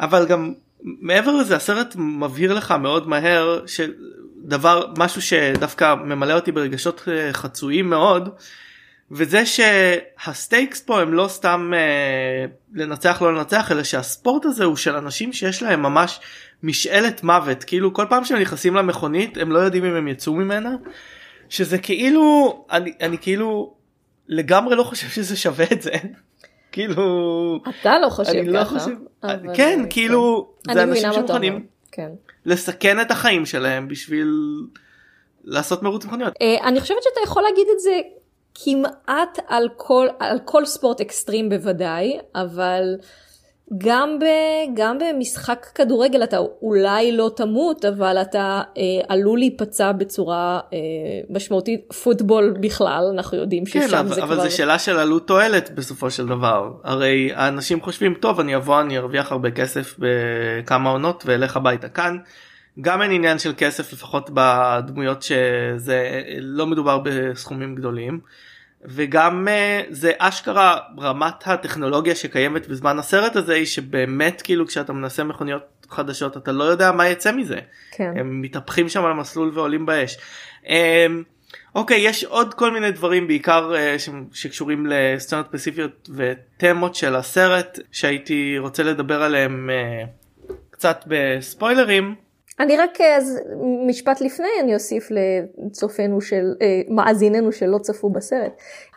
אבל גם מעבר לזה הסרט מבהיר לך מאוד מהר שדבר משהו שדווקא ממלא אותי ברגשות אה, חצויים מאוד וזה שהסטייקס פה הם לא סתם אה, לנצח לא לנצח אלא שהספורט הזה הוא של אנשים שיש להם ממש משאלת מוות כאילו כל פעם שהם נכנסים למכונית הם לא יודעים אם הם יצאו ממנה שזה כאילו אני, אני כאילו לגמרי לא חושב שזה שווה את זה כאילו אתה לא חושב אני לא ככה. חושב אבל- כן כאילו אני זה אנשים. שמוכנים כן. לסכן את החיים שלהם בשביל לעשות מרוץ מכוניות. אה, אני חושבת שאתה יכול להגיד את זה כמעט על כל, על כל ספורט אקסטרים בוודאי, אבל גם, ב, גם במשחק כדורגל אתה אולי לא תמות, אבל אתה אה, עלול להיפצע בצורה אה, משמעותית. פוטבול בכלל, אנחנו יודעים ששם כן, זה אבל, כבר... אבל זה שאלה של עלות תועלת בסופו של דבר. הרי האנשים חושבים, טוב, אני אבוא, אני ארוויח הרבה כסף בכמה עונות ואלך הביתה כאן. גם אין עניין של כסף לפחות בדמויות שזה לא מדובר בסכומים גדולים. וגם אה, זה אשכרה רמת הטכנולוגיה שקיימת בזמן הסרט הזה היא שבאמת כאילו כשאתה מנסה מכוניות חדשות אתה לא יודע מה יצא מזה. כן. הם מתהפכים שם על המסלול ועולים באש. אמ, אוקיי יש עוד כל מיני דברים בעיקר אה, ש- שקשורים לסצנות ספציפיות ותמות של הסרט שהייתי רוצה לדבר עליהם אה, קצת בספוילרים. אני רק אז משפט לפני אני אוסיף לצופינו של אה, מאזיננו שלא צפו בסרט.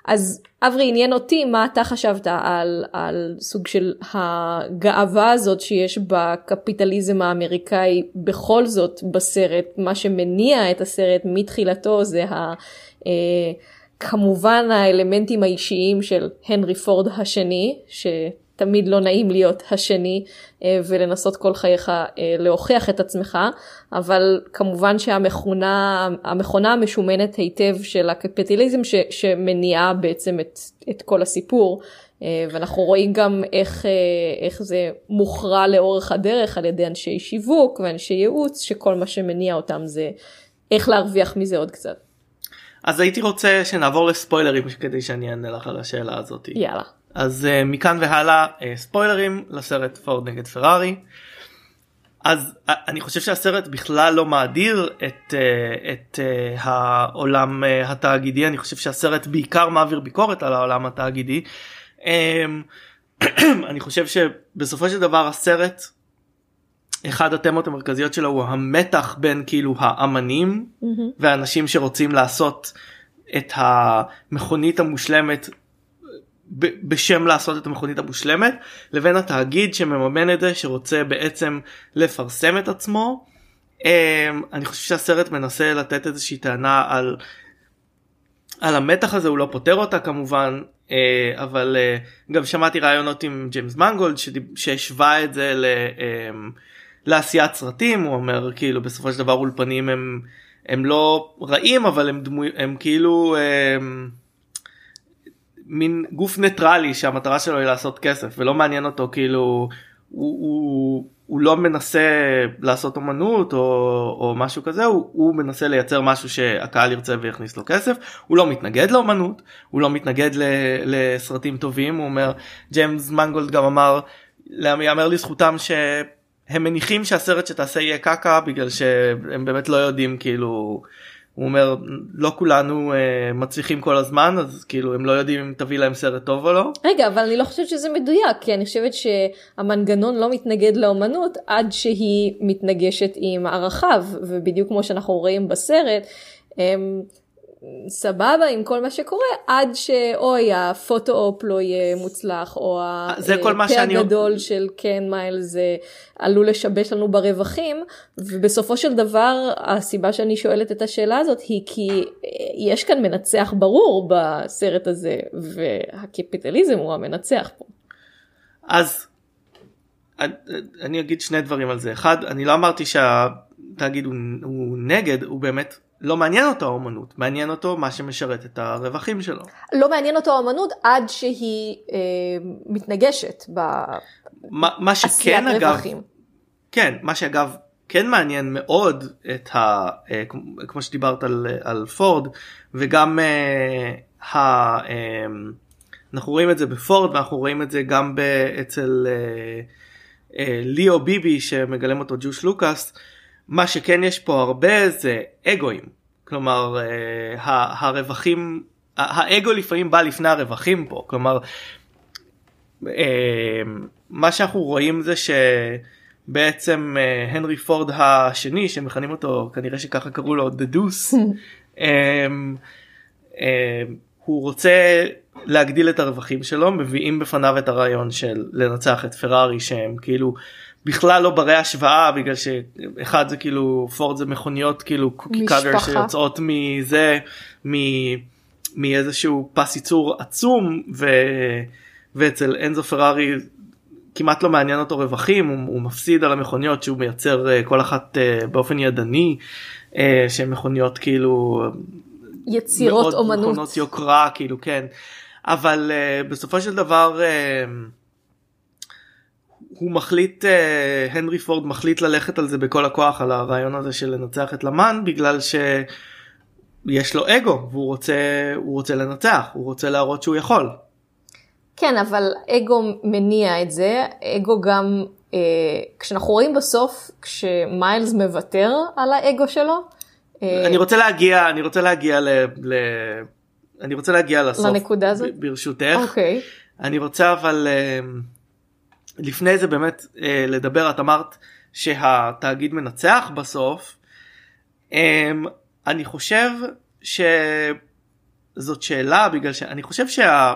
אז אברי עניין אותי מה אתה חשבת על, על סוג של הגאווה הזאת שיש בקפיטליזם האמריקאי בכל זאת בסרט מה שמניע את הסרט מתחילתו זה ה, אה, כמובן האלמנטים האישיים של הנרי פורד השני. ש... תמיד לא נעים להיות השני אה, ולנסות כל חייך אה, להוכיח את עצמך, אבל כמובן שהמכונה המכונה המשומנת היטב של הקפיטליזם ש, שמניעה בעצם את, את כל הסיפור. אה, ואנחנו רואים גם איך, איך זה מוכרע לאורך הדרך על ידי אנשי שיווק ואנשי ייעוץ, שכל מה שמניע אותם זה איך להרוויח מזה עוד קצת. אז הייתי רוצה שנעבור לספוילרים כדי שאני אענה לך על השאלה הזאת. יאללה. אז uh, מכאן והלאה uh, ספוילרים לסרט פורד נגד פרארי. אז uh, אני חושב שהסרט בכלל לא מאדיר את, uh, את uh, העולם uh, התאגידי אני חושב שהסרט בעיקר מעביר ביקורת על העולם התאגידי. Um, אני חושב שבסופו של דבר הסרט אחד התמות המרכזיות שלו הוא המתח בין כאילו האמנים mm-hmm. ואנשים שרוצים לעשות את המכונית המושלמת בשם לעשות את המכונית המושלמת לבין התאגיד שמממן את זה שרוצה בעצם לפרסם את עצמו. אני חושב שהסרט מנסה לתת איזושהי טענה על על המתח הזה הוא לא פותר אותה כמובן אבל גם שמעתי רעיונות עם ג'יימס מנגולד שהשווה את זה ל... לעשיית סרטים הוא אומר כאילו בסופו של דבר אולפנים הם הם לא רעים אבל הם דמוי הם כאילו הם, מין גוף ניטרלי שהמטרה שלו היא לעשות כסף ולא מעניין אותו כאילו הוא, הוא, הוא לא מנסה לעשות אומנות או, או משהו כזה הוא, הוא מנסה לייצר משהו שהקהל ירצה ויכניס לו כסף הוא לא מתנגד לאומנות הוא לא מתנגד ל, לסרטים טובים הוא אומר ג'יימס מנגולד גם אמר יאמר לזכותם שהם מניחים שהסרט שתעשה יהיה קקה בגלל שהם באמת לא יודעים כאילו. הוא אומר לא כולנו uh, מצליחים כל הזמן אז כאילו הם לא יודעים אם תביא להם סרט טוב או לא. רגע אבל אני לא חושבת שזה מדויק כי אני חושבת שהמנגנון לא מתנגד לאומנות עד שהיא מתנגשת עם ערכיו ובדיוק כמו שאנחנו רואים בסרט. הם... סבבה עם כל מה שקורה עד שאוי הפוטו-אופ לא יהיה מוצלח או הפה הגדול של קן מייל זה עלול לשבש לנו ברווחים. ובסופו של דבר הסיבה שאני שואלת את השאלה הזאת היא כי יש כאן מנצח ברור בסרט הזה והקפיטליזם הוא המנצח פה. אז אני אגיד שני דברים על זה. אחד אני לא אמרתי שהתאגיד הוא, הוא נגד הוא באמת לא מעניין אותו האומנות, מעניין אותו מה שמשרת את הרווחים שלו. לא מעניין אותו האומנות עד שהיא אה, מתנגשת בעשיית רווחים. כן, מה שאגב כן מעניין מאוד את ה... אה, כמו שדיברת על, על פורד, וגם אה, ה... אה, אנחנו רואים את זה בפורד ואנחנו רואים את זה גם אצל אה, אה, ליאו ביבי שמגלם אותו ג'וש לוקאס. מה שכן יש פה הרבה זה אגואים. כלומר אה, הרווחים האגו לפעמים בא לפני הרווחים פה. כלומר אה, מה שאנחנו רואים זה שבעצם אה, הנרי פורד השני שמכנים אותו כנראה שככה קראו לו The Deuce הוא רוצה להגדיל את הרווחים שלו מביאים בפניו את הרעיון של לנצח את פרארי שהם כאילו בכלל לא ברי השוואה בגלל שאחד זה כאילו פורד זה מכוניות כאילו קוקי קאדר שיוצאות מזה מאיזשהו פס ייצור עצום ו... ואצל אנזו פרארי כמעט לא מעניין אותו רווחים הוא, הוא מפסיד על המכוניות שהוא מייצר uh, כל אחת uh, באופן ידני uh, שהן מכוניות כאילו יצירות אומנות. מכונות יוקרה כאילו כן אבל בסופו של דבר uh, הוא מחליט uh, הנרי פורד מחליט ללכת על זה בכל הכוח על הרעיון הזה של לנצח את למן בגלל שיש לו אגו והוא רוצה הוא רוצה לנצח הוא רוצה להראות שהוא יכול. כן, אבל אגו מניע את זה, אגו גם, אה, כשאנחנו רואים בסוף, כשמיילס מוותר על האגו שלו, אה, אני רוצה להגיע אני רוצה להגיע ל... ל... אני רוצה להגיע לסוף לנקודה הזאת? ברשותך אוקיי, אני רוצה אבל אה, לפני זה באמת אה, לדבר את אמרת שהתאגיד מנצח בסוף אה, אני חושב שזאת שאלה בגלל שאני חושב שה...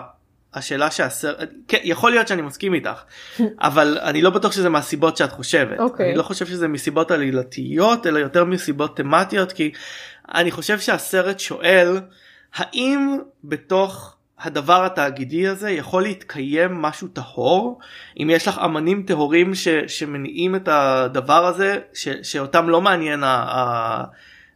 השאלה שהסרט, כן, יכול להיות שאני מסכים איתך, אבל אני לא בטוח שזה מהסיבות שאת חושבת. אוקיי. אני לא חושב שזה מסיבות עלילתיות, אלא יותר מסיבות תמטיות, כי אני חושב שהסרט שואל, האם בתוך הדבר התאגידי הזה יכול להתקיים משהו טהור? אם יש לך אמנים טהורים ש, שמניעים את הדבר הזה, ש, שאותם לא מעניין ה... ה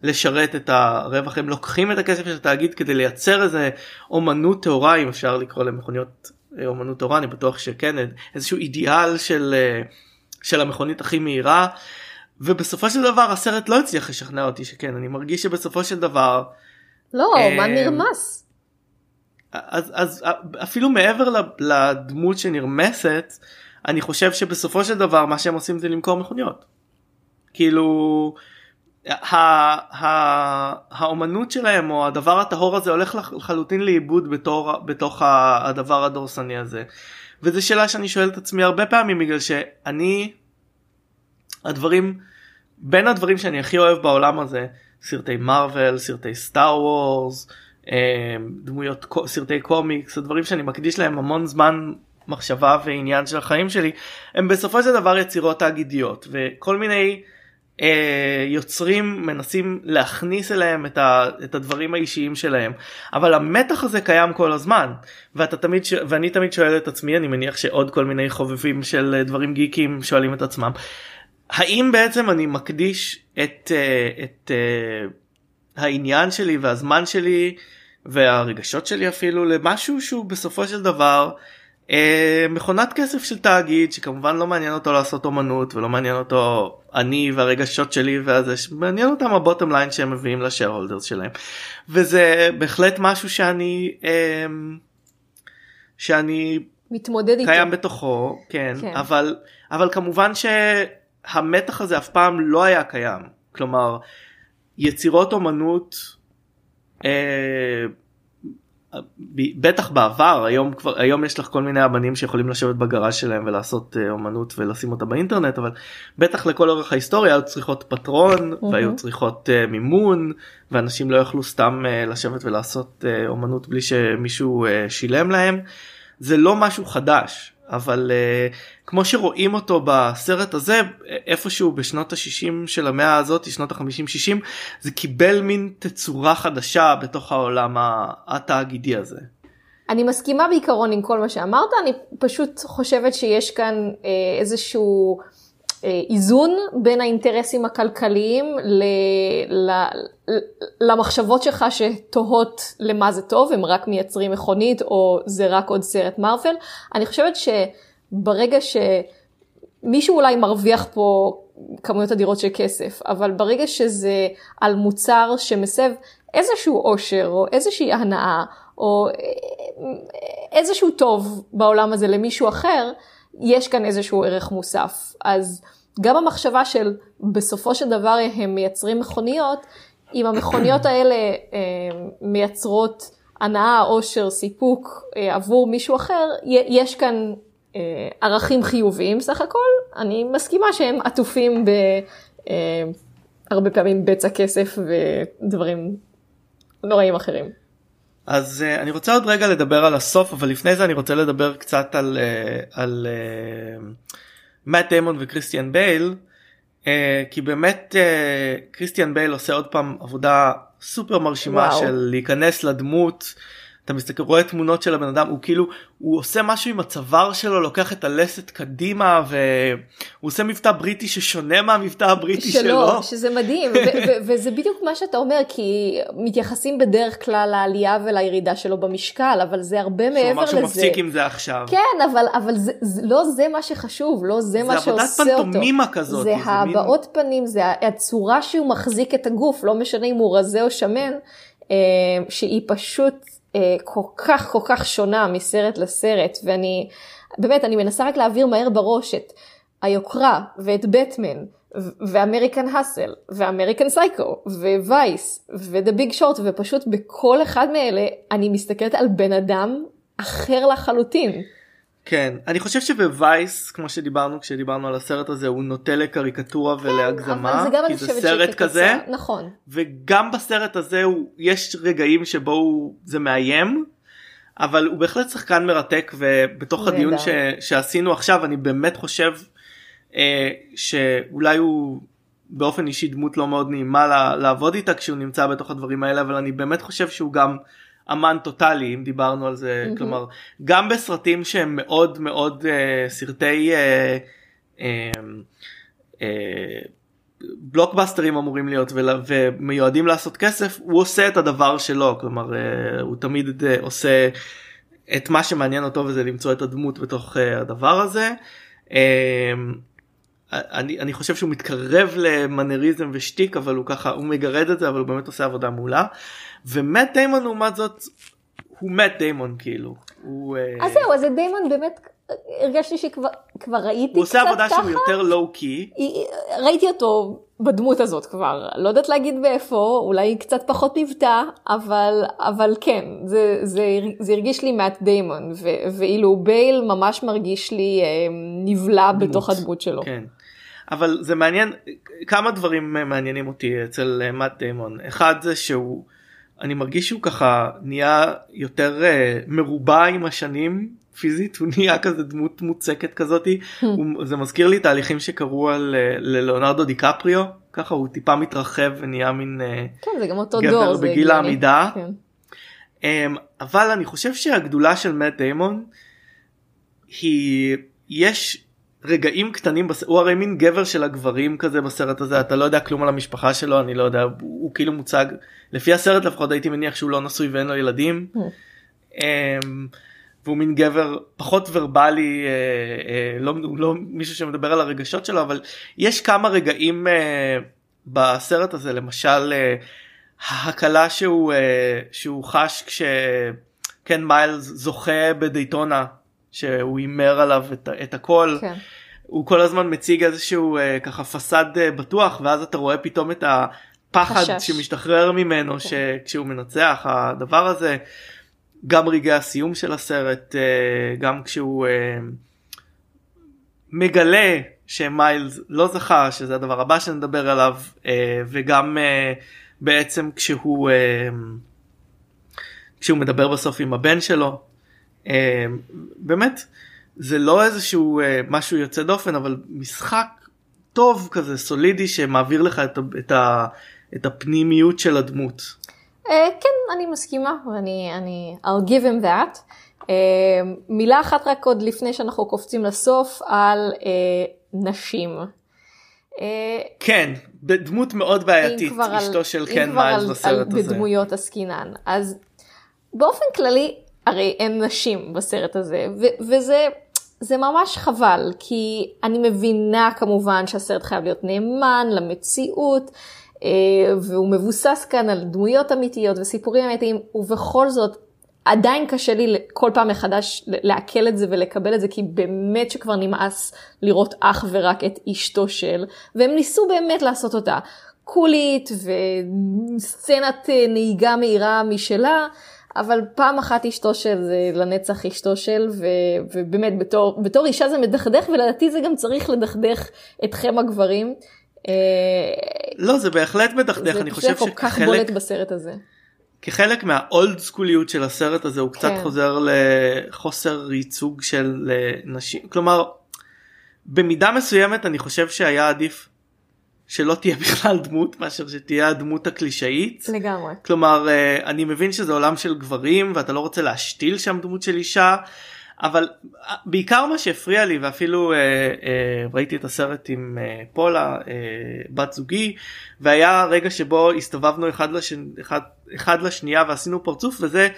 לשרת את הרווח הם לוקחים את הכסף של התאגיד כדי לייצר איזה אומנות טהורה אם אפשר לקרוא למכוניות אה, אומנות טהורה אני בטוח שכן איזשהו אידיאל של אה, של המכונית הכי מהירה ובסופו של דבר הסרט לא הצליח לשכנע אותי שכן אני מרגיש שבסופו של דבר לא, אה, מה נרמס? אז, אז אפילו מעבר לדמות שנרמסת אני חושב שבסופו של דבר מה שהם עושים זה למכור מכוניות. כאילו ה- האומנות שלהם או הדבר הטהור הזה הולך לח- לחלוטין לאיבוד בתור, בתוך הדבר הדורסני הזה. וזו שאלה שאני שואל את עצמי הרבה פעמים בגלל שאני הדברים בין הדברים שאני הכי אוהב בעולם הזה סרטי מארוול סרטי סטאר וורס דמויות קו- סרטי קומיקס הדברים שאני מקדיש להם המון זמן מחשבה ועניין של החיים שלי הם בסופו של דבר יצירות תאגידיות וכל מיני אה, יוצרים מנסים להכניס אליהם את, ה, את הדברים האישיים שלהם. אבל המתח הזה קיים כל הזמן ואתה תמיד ש... ואני תמיד שואל את עצמי אני מניח שעוד כל מיני חובבים של אה, דברים גיקים שואלים את עצמם האם בעצם אני מקדיש את, אה, את אה, העניין שלי והזמן שלי והרגשות שלי אפילו למשהו שהוא בסופו של דבר אה, מכונת כסף של תאגיד שכמובן לא מעניין אותו לעשות אומנות ולא מעניין אותו אני והרגשות שלי והזה מעניין אותם הבוטום ליין שהם מביאים לשאר הולדרס שלהם וזה בהחלט משהו שאני אה, שאני מתמודד איתו. קיים בתוכו כן, כן. אבל אבל כמובן שהמתח הזה אף פעם לא היה קיים כלומר יצירות אומנות בטח בעבר היום כבר היום יש לך כל מיני אמנים שיכולים לשבת בגראז' שלהם ולעשות אה, אומנות ולשים אותה באינטרנט אבל בטח לכל אורך ההיסטוריה היו צריכות פטרון והיו צריכות אה, מימון ואנשים לא יכלו סתם אה, לשבת ולעשות אה, אומנות בלי שמישהו אה, שילם להם. זה לא משהו חדש אבל uh, כמו שרואים אותו בסרט הזה איפשהו בשנות ה-60 של המאה הזאת שנות ה-50-60 זה קיבל מין תצורה חדשה בתוך העולם התאגידי הזה. אני מסכימה בעיקרון עם כל מה שאמרת, אני פשוט חושבת שיש כאן אה, איזשהו איזון בין האינטרסים הכלכליים ל, ל, למחשבות שלך שתוהות למה זה טוב, הם רק מייצרים מכונית או זה רק עוד סרט מארוול. אני חושבת שברגע שמישהו אולי מרוויח פה כמויות אדירות של כסף, אבל ברגע שזה על מוצר שמסב איזשהו עושר או איזושהי הנאה, או איזשהו טוב בעולם הזה למישהו אחר, יש כאן איזשהו ערך מוסף. אז גם המחשבה של בסופו של דבר הם מייצרים מכוניות, אם המכוניות האלה אה, מייצרות הנאה, עושר, סיפוק אה, עבור מישהו אחר, יש כאן אה, ערכים חיוביים סך הכל. אני מסכימה שהם עטופים ב... הרבה פעמים בצע כסף ודברים נוראים אחרים. אז uh, אני רוצה עוד רגע לדבר על הסוף אבל לפני זה אני רוצה לדבר קצת על uh, על מאט uh, דיימון וכריסטיאן בייל uh, כי באמת uh, כריסטיאן בייל עושה עוד פעם עבודה סופר מרשימה וואו. של להיכנס לדמות אתה מסתכל רואה תמונות של הבן אדם הוא כאילו הוא עושה משהו עם הצוואר שלו לוקח את הלסת קדימה והוא עושה מבטא בריטי ששונה מהמבטא הבריטי שלו. שלו, שזה מדהים, וזה בדיוק מה שאתה אומר, כי מתייחסים בדרך כלל לעלייה ולירידה שלו במשקל, אבל זה הרבה מעבר לזה. שהוא מפסיק עם זה עכשיו. כן, אבל, אבל זה, זה, לא זה מה שחשוב, לא זה, זה מה עבודת שעושה אותו. פנטומימה כזאת, זה זה מין- הבעות פנים, זה הצורה שהוא מחזיק את הגוף, לא משנה אם הוא רזה או שמן, אה, שהיא פשוט כל כך כל כך שונה מסרט לסרט, ואני, באמת, אני מנסה רק להעביר מהר בראש את היוקרה ואת בטמן. ו American Hustle, ו American Psycho, ו Vice, ו The Big Short, ופשוט בכל אחד מאלה אני מסתכלת על בן אדם אחר לחלוטין. כן אני חושב שב Vice כמו שדיברנו כשדיברנו על הסרט הזה הוא נוטה לקריקטורה ולהגזמה אבל זה כי זה סרט כזה נכון. וגם בסרט הזה הוא יש רגעים שבו הוא זה מאיים אבל הוא בהחלט שחקן מרתק ובתוך. הדיון ש, שעשינו עכשיו אני באמת חושב אה, שאולי הוא באופן אישי דמות לא מאוד נעימה לעבוד איתה כשהוא נמצא בתוך הדברים האלה אבל אני באמת חושב שהוא גם אמן טוטאלי אם דיברנו על זה מהמם. כלומר גם בסרטים שהם מאוד מאוד אה, סרטי אה, אה, אה, בלוקבאסטרים אמורים להיות ול- ומיועדים לעשות כסף הוא עושה את הדבר שלו כלומר אה, הוא תמיד אה, עושה את מה שמעניין אותו וזה למצוא את הדמות בתוך אה, הדבר הזה. אה, אני, אני חושב שהוא מתקרב למנריזם ושטיק אבל הוא ככה הוא מגרד את זה אבל הוא באמת עושה עבודה מעולה. ומט דיימון לעומת זאת הוא מט דיימון כאילו הוא, אה, אז זהו, אז דיימון באמת, הרגשתי שכבר כבר ראיתי הוא קצת עושה עבודה ככה. שהוא יותר לואו קי. ראיתי אותו בדמות הזאת כבר, לא יודעת להגיד באיפה, אולי קצת פחות מבטא, אבל, אבל כן, זה, זה, זה הרגיש לי מאט דיימון, ואילו בייל ממש מרגיש לי אה, נבלע דמות. בתוך הדמות שלו. כן. אבל זה מעניין כמה דברים מעניינים אותי אצל אה, מאט דיימון אחד זה שהוא אני מרגיש שהוא ככה נהיה יותר אה, מרובע עם השנים פיזית הוא נהיה כזה דמות מוצקת כזאתי הוא, זה מזכיר לי תהליכים שקרו על אה, ללאונרדו דיקפריו ככה הוא טיפה מתרחב ונהיה מין כן, זה גם אותו גבר דור, בגיל. העמידה. כן. אמ, אבל אני חושב שהגדולה של מאט דיימון היא יש רגעים קטנים בס... הוא הרי מין גבר של הגברים כזה בסרט הזה אתה לא יודע כלום על המשפחה שלו אני לא יודע הוא, הוא כאילו מוצג לפי הסרט לפחות הייתי מניח שהוא לא נשוי ואין לו ילדים. אמ, והוא מין גבר פחות ורבלי אה, אה, לא, לא מישהו שמדבר על הרגשות שלו אבל יש כמה רגעים אה, בסרט הזה למשל אה, ההקלה שהוא אה, שהוא חש כשקן מיילס זוכה בדייטונה שהוא הימר עליו את, את הכל כן. הוא כל הזמן מציג איזשהו אה, ככה פסאד אה, בטוח ואז אתה רואה פתאום את הפחד חשש. שמשתחרר ממנו שכשהוא מנצח הדבר הזה גם רגעי הסיום של הסרט אה, גם כשהוא אה, מגלה שמיילס לא זכה שזה הדבר הבא שנדבר עליו אה, וגם אה, בעצם כשהוא אה, כשהוא מדבר בסוף עם הבן שלו באמת זה לא איזשהו אה, משהו יוצא דופן אבל משחק טוב כזה סולידי שמעביר לך את, את, ה, את הפנימיות של הדמות. אה, כן, אני מסכימה, ואני, אני, I'll give him that. אה, מילה אחת רק עוד לפני שאנחנו קופצים לסוף על אה, נשים. כן דמות מאוד אם בעייתית כבר על- אשתו של אם קן כבר מיילס על- בסרט על הזה. בדמויות עסקינן. אז באופן כללי, הרי אין נשים בסרט הזה, ו- וזה זה ממש חבל, כי אני מבינה כמובן שהסרט חייב להיות נאמן למציאות, אה, והוא מבוסס כאן על דמויות אמיתיות וסיפורים אמיתיים, ובכל זאת, עדיין קשה לי כל פעם מחדש לעכל את זה ולקבל את זה, כי באמת שכבר נמאס לראות אך ורק את אשתו של, והם ניסו באמת לעשות אותה קולית וסצנת אה, נהיגה מהירה משלה, אבל פעם אחת אשתו של זה לנצח אשתו של, ו, ובאמת בתור, בתור אישה זה מדכדך, ולדעתי זה גם צריך לדכדך אתכם הגברים. אה, לא זה בהחלט מדכדך זה אני חושב כל כך שכחלק בולט בסרט הזה. כחלק מהאולד סקוליות של הסרט הזה הוא קצת כן. חוזר לחוסר ייצוג של אה, נשים כלומר במידה מסוימת אני חושב שהיה עדיף שלא תהיה בכלל דמות מאשר שתהיה הדמות הקלישאית. לגמרי. כלומר אה, אני מבין שזה עולם של גברים ואתה לא רוצה להשתיל שם דמות של אישה אבל אה, בעיקר מה שהפריע לי ואפילו אה, אה, ראיתי את הסרט עם אה, פולה אה, בת זוגי והיה רגע שבו הסתובבנו אחד, לש... אחד, אחד לשנייה ועשינו פרצוף וזה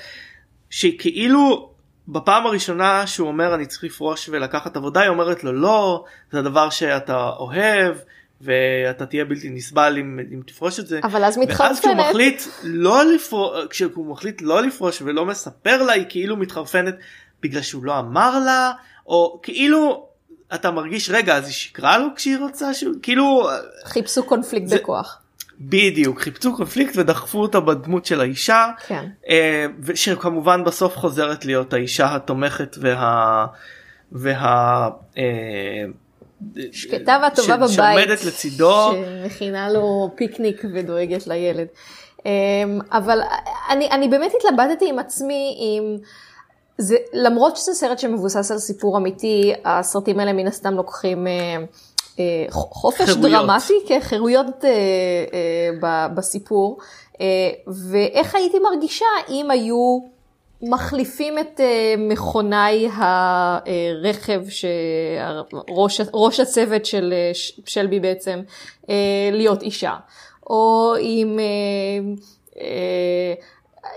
שכאילו בפעם הראשונה שהוא אומר אני צריך לפרוש ולקחת עבודה היא אומרת לו לא זה הדבר שאתה אוהב ואתה תהיה בלתי נסבל אם, אם תפרוש את זה. אבל אז מתחרפנת. ואז כשהוא מחליט לא לפרוש, כשהוא מחליט לא לפרוש ולא מספר לה היא כאילו מתחרפנת בגלל שהוא לא אמר לה או כאילו אתה מרגיש רגע אז היא שקרה לו כשהיא רוצה שהוא כאילו חיפשו קונפליקט זה- בכוח. בדיוק חיפשו קונפליקט ודחפו אותה בדמות של האישה כן. אה, שכמובן בסוף חוזרת להיות האישה התומכת וה... וה... שקטה והטובה ש- בבית. שעומדת לצידו. שמכינה לו פיקניק ודואגת לילד. אמ, אבל אני, אני באמת התלבטתי עם עצמי אם זה, למרות שזה סרט שמבוסס על סיפור אמיתי, הסרטים האלה מן הסתם לוקחים אה, אה, חופש חירויות. דרמטי, כן, חירויות אה, אה, ב- בסיפור, אה, ואיך הייתי מרגישה אם היו מחליפים את אה, מכונאי הרכב, שראש ראש הצוות של אה, שלבי בעצם, אה, להיות אישה. או אם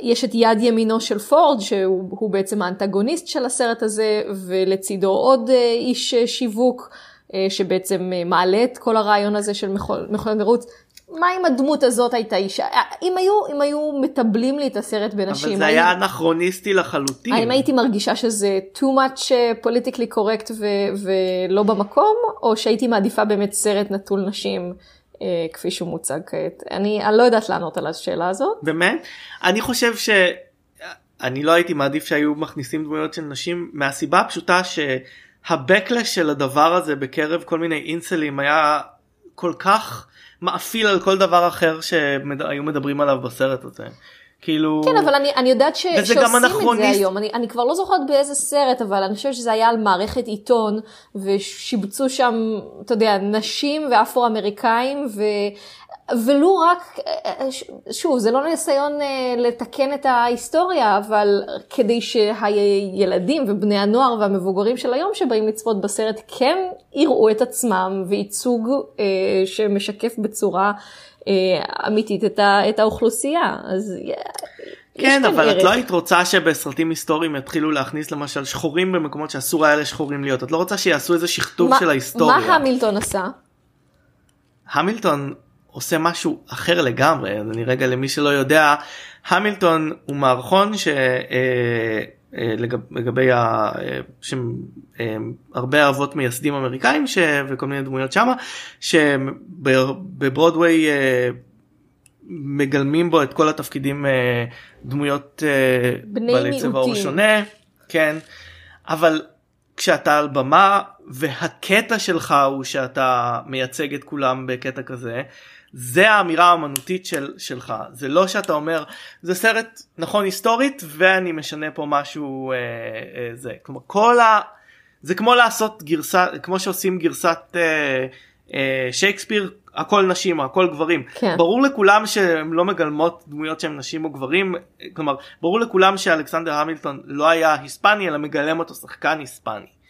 יש את יד ימינו של פורד, שהוא הוא בעצם האנטגוניסט של הסרט הזה, ולצידו עוד איש שיווק, שבעצם מעלה את כל הרעיון הזה של מכונת מרוץ. מה אם הדמות הזאת הייתה אישה? אה, אם היו, אם היו מטבלים לי את הסרט בנשים, אבל זה האם- היה אנכרוניסטי לחלוטין. האם הייתי מרגישה שזה too much אה, politically correct ו- ולא במקום, או שהייתי מעדיפה באמת סרט נטול נשים אה, כפי שהוא מוצג כעת? אני, אני לא יודעת לענות על השאלה הזאת. באמת? אני חושב ש... אני לא הייתי מעדיף שהיו מכניסים דמויות של נשים מהסיבה הפשוטה שהבקלש של הדבר הזה בקרב כל מיני אינסלים היה כל כך מאפיל על כל דבר אחר שהיו מדברים עליו בסרט הזה. כאילו... כן, אבל אני, אני יודעת ש, וזה גם שעושים את זה אנכרוניסט. היום. אני, אני כבר לא זוכרת באיזה סרט, אבל אני חושבת שזה היה על מערכת עיתון, ושיבצו שם, אתה יודע, נשים ואפרו-אמריקאים. ולו רק, ש- שוב, זה לא ניסיון אה, לתקן את ההיסטוריה, אבל כדי שהילדים ובני הנוער והמבוגרים של היום שבאים לצפות בסרט כן יראו את עצמם וייצוג אה, שמשקף בצורה אה, אמיתית את, ה, את האוכלוסייה. אז כן אבל את. לא היית רוצה שבסרטים היסטוריים יתחילו להכניס למשל שחורים במקומות שאסור היה לשחורים להיות את לא רוצה שיעשו איזה שכתוב של ההיסטוריה. מה המילטון עשה? המילטון עושה משהו אחר לגמרי אז אני רגע למי שלא יודע המילטון הוא מערכון ש... אה, אה, לגב- לגבי ה... אה, אה, הרבה אבות מייסדים אמריקאים ש... וכל מיני דמויות שמה שבברודוויי אה, מגלמים בו את כל התפקידים אה, דמויות אה, בני בעלי צבע עור. שונה כן אבל כשאתה על במה והקטע שלך הוא שאתה מייצג את כולם בקטע כזה זה האמירה האמנותית של, שלך זה לא שאתה אומר זה סרט נכון היסטורית ואני משנה פה משהו אה, אה, זה כלומר כל ה... זה כמו לעשות גרסה כמו שעושים גרסת אה, אה, שייקספיר הכל נשים הכל גברים כן. ברור לכולם שהן לא מגלמות דמויות שהן נשים או גברים כלומר ברור לכולם שאלכסנדר המילטון לא היה היספני אלא מגלם אותו שחקן היספני.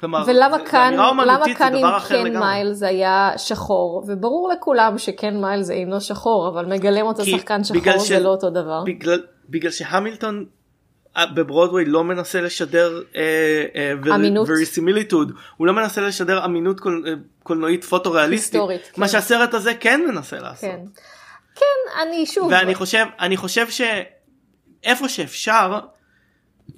כלומר, ולמה זה- כאן, למה כאן אחר קן לגמרי. מיילס היה שחור, וברור לכולם שקן מיילס אינו שחור, אבל מגלם אותו שחקן שחור ש- זה לא אותו דבר. בגלל, בגלל שהמילטון אה, בברודווי לא מנסה לשדר אה, אמינות. verisimilitude הוא לא מנסה לשדר אמינות קול, אה, קולנועית פוטו-ריאליסטית היסטורית, מה כן. שהסרט הזה כן מנסה לעשות. כן. כן, אני שוב, ואני חושב אני חושב שאיפה שאפשר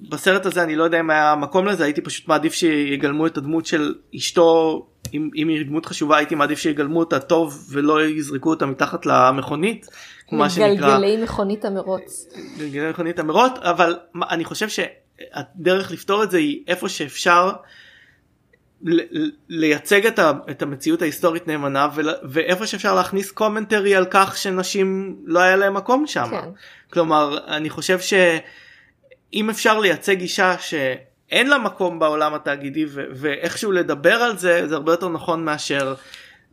בסרט הזה אני לא יודע אם היה מקום לזה הייתי פשוט מעדיף שיגלמו את הדמות של אשתו אם, אם היא דמות חשובה הייתי מעדיף שיגלמו אותה טוב ולא יזרקו אותה מתחת למכונית. כמו מה שנקרא מגלגלי מכונית המרוץ. גלגלי מכונית אמירות אבל אני חושב שהדרך לפתור את זה היא איפה שאפשר לייצג את, ה, את המציאות ההיסטורית נאמנה ואיפה שאפשר להכניס קומנטרי על כך שנשים לא היה להם מקום שם. כן. כלומר אני חושב שאם אפשר לייצג אישה שאין לה מקום בעולם התאגידי ו- ואיכשהו לדבר על זה זה הרבה יותר נכון מאשר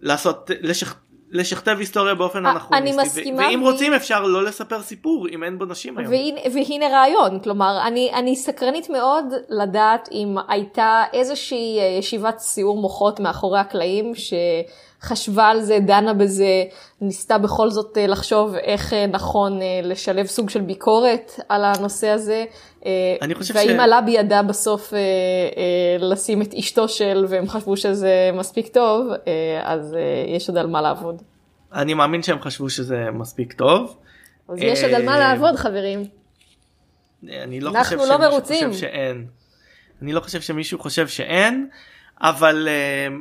לעשות לשכ... לשכתב היסטוריה באופן א- אנכרוניסטי. אני מסכימה, ואם ו- רוצים אפשר לא לספר סיפור אם אין בו נשים היום. והנה, והנה רעיון, כלומר, אני, אני סקרנית מאוד לדעת אם הייתה איזושהי אה, ישיבת סיעור מוחות מאחורי הקלעים שחשבה על זה, דנה בזה, ניסתה בכל זאת אה, לחשוב איך אה, נכון אה, לשלב סוג של ביקורת על הנושא הזה. אני חושב והאם ש- עלה בידה בסוף לשים את אשתו של והם חשבו שזה מספיק טוב, אז יש עוד על מה לעבוד. אני מאמין שהם חשבו שזה מספיק טוב. אז יש עוד על מה לעבוד חברים. אני לא אנחנו חושב לא שמישהו מרוצים. חושב שאין. אני לא חושב שמישהו חושב שאין, אבל אה,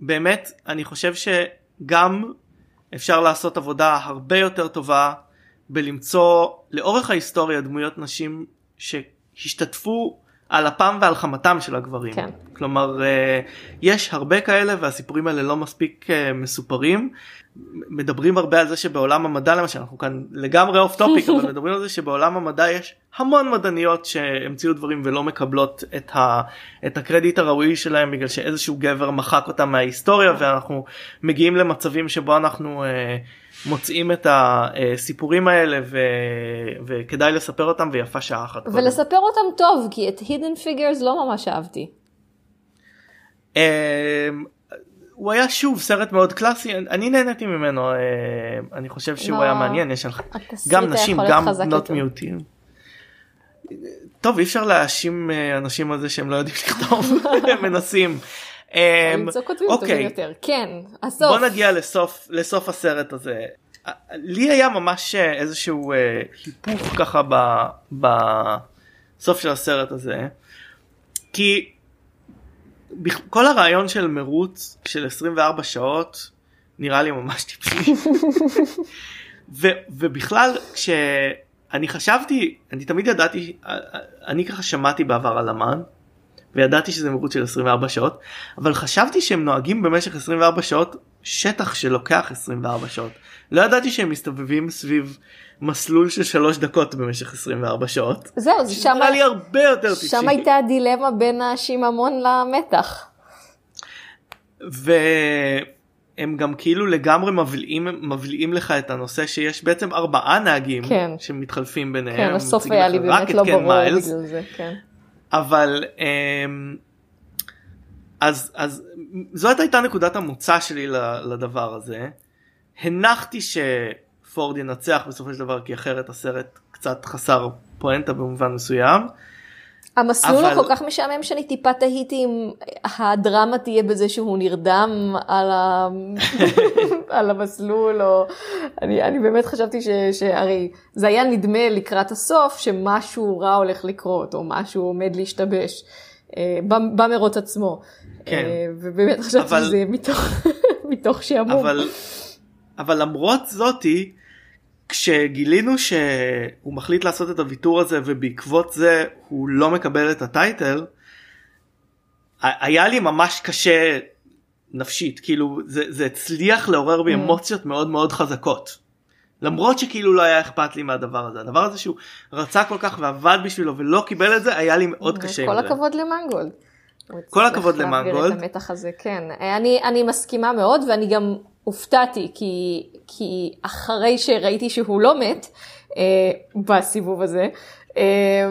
באמת אני חושב שגם אפשר לעשות עבודה הרבה יותר טובה בלמצוא לאורך ההיסטוריה דמויות נשים שהשתתפו על אפם ועל חמתם של הגברים. כן. כלומר אה, יש הרבה כאלה והסיפורים האלה לא מספיק אה, מסופרים. מדברים הרבה על זה שבעולם המדע למשל אנחנו כאן לגמרי off topic אבל מדברים על זה שבעולם המדע יש המון מדעניות שהמציאו דברים ולא מקבלות את, ה, את הקרדיט הראוי שלהם בגלל שאיזשהו גבר מחק אותם מההיסטוריה ואנחנו מגיעים למצבים שבו אנחנו אה, מוצאים את הסיפורים האלה ו, וכדאי לספר אותם ויפה שעה אחת. קודם. ולספר אותם טוב, כי את Hidden Figures לא ממש אהבתי. אה, הוא היה שוב סרט מאוד קלאסי אני נהניתי ממנו אה, אני חושב שהוא לא, היה מעניין יש התסריט גם נשים גם בנות. מיעוטים. טוב אי אפשר להאשים אה, אנשים על זה שהם לא יודעים לכתוב מנסים. אה, למצוא כותבים טובים אוקיי יותר. כן, הסוף. בוא נגיע לסוף לסוף הסרט הזה. אה, לי היה ממש אה, איזשהו אה, היפוך ככה ב- בסוף של הסרט הזה כי כל הרעיון של מרוץ של 24 שעות נראה לי ממש טיפשי ו- ובכלל כשאני חשבתי אני תמיד ידעתי אה, אה, אני ככה שמעתי בעבר על אמן וידעתי שזה מרוץ של 24 שעות אבל חשבתי שהם נוהגים במשך 24 שעות שטח שלוקח 24 שעות לא ידעתי שהם מסתובבים סביב מסלול של שלוש דקות במשך 24 שעות. זהו, זה שם, נראה לי הרבה יותר טיפשי. שם הייתה הדילמה בין השיממון למתח. והם גם כאילו לגמרי מבליעים מבליעים לך את הנושא שיש בעצם ארבעה נהגים כן. שמתחלפים ביניהם. כן, הסוף היה לי באמת לא ברור מיילס. בגלל זה, כן. אבל אמ, אז אז זאת הייתה נקודת המוצא שלי לדבר הזה. הנחתי שפורד ינצח בסופו של דבר כי אחרת הסרט קצת חסר פואנטה במובן מסוים. המסלול אבל- הוא כל כך משעמם שאני טיפה תהיתי אם הדרמה תהיה בזה שהוא נרדם על, ה... על המסלול, או... אני, אני באמת חשבתי ש... שהרי זה היה נדמה לקראת הסוף שמשהו רע הולך לקרות, או משהו עומד להשתבש אה, במרוץ עצמו. כן. אה, ובאמת חשבתי אבל- שזה מתוך, מתוך שעמום. אבל אבל למרות זאתי כשגילינו שהוא מחליט לעשות את הוויתור הזה ובעקבות זה הוא לא מקבל את הטייטל היה לי ממש קשה נפשית כאילו זה, זה הצליח לעורר בי Mm. אמוציות מאוד מאוד חזקות. למרות שכאילו לא היה אכפת לי מהדבר הזה הדבר הזה שהוא רצה כל כך ועבד בשבילו ולא קיבל את זה היה לי מאוד קשה עם כל זה. הכבוד למנגולד. כל הכבוד למנגולד. את המתח הזה, כן. אני, אני מסכימה מאוד ואני גם הופתעתי כי, כי אחרי שראיתי שהוא לא מת אה, בסיבוב הזה, אה,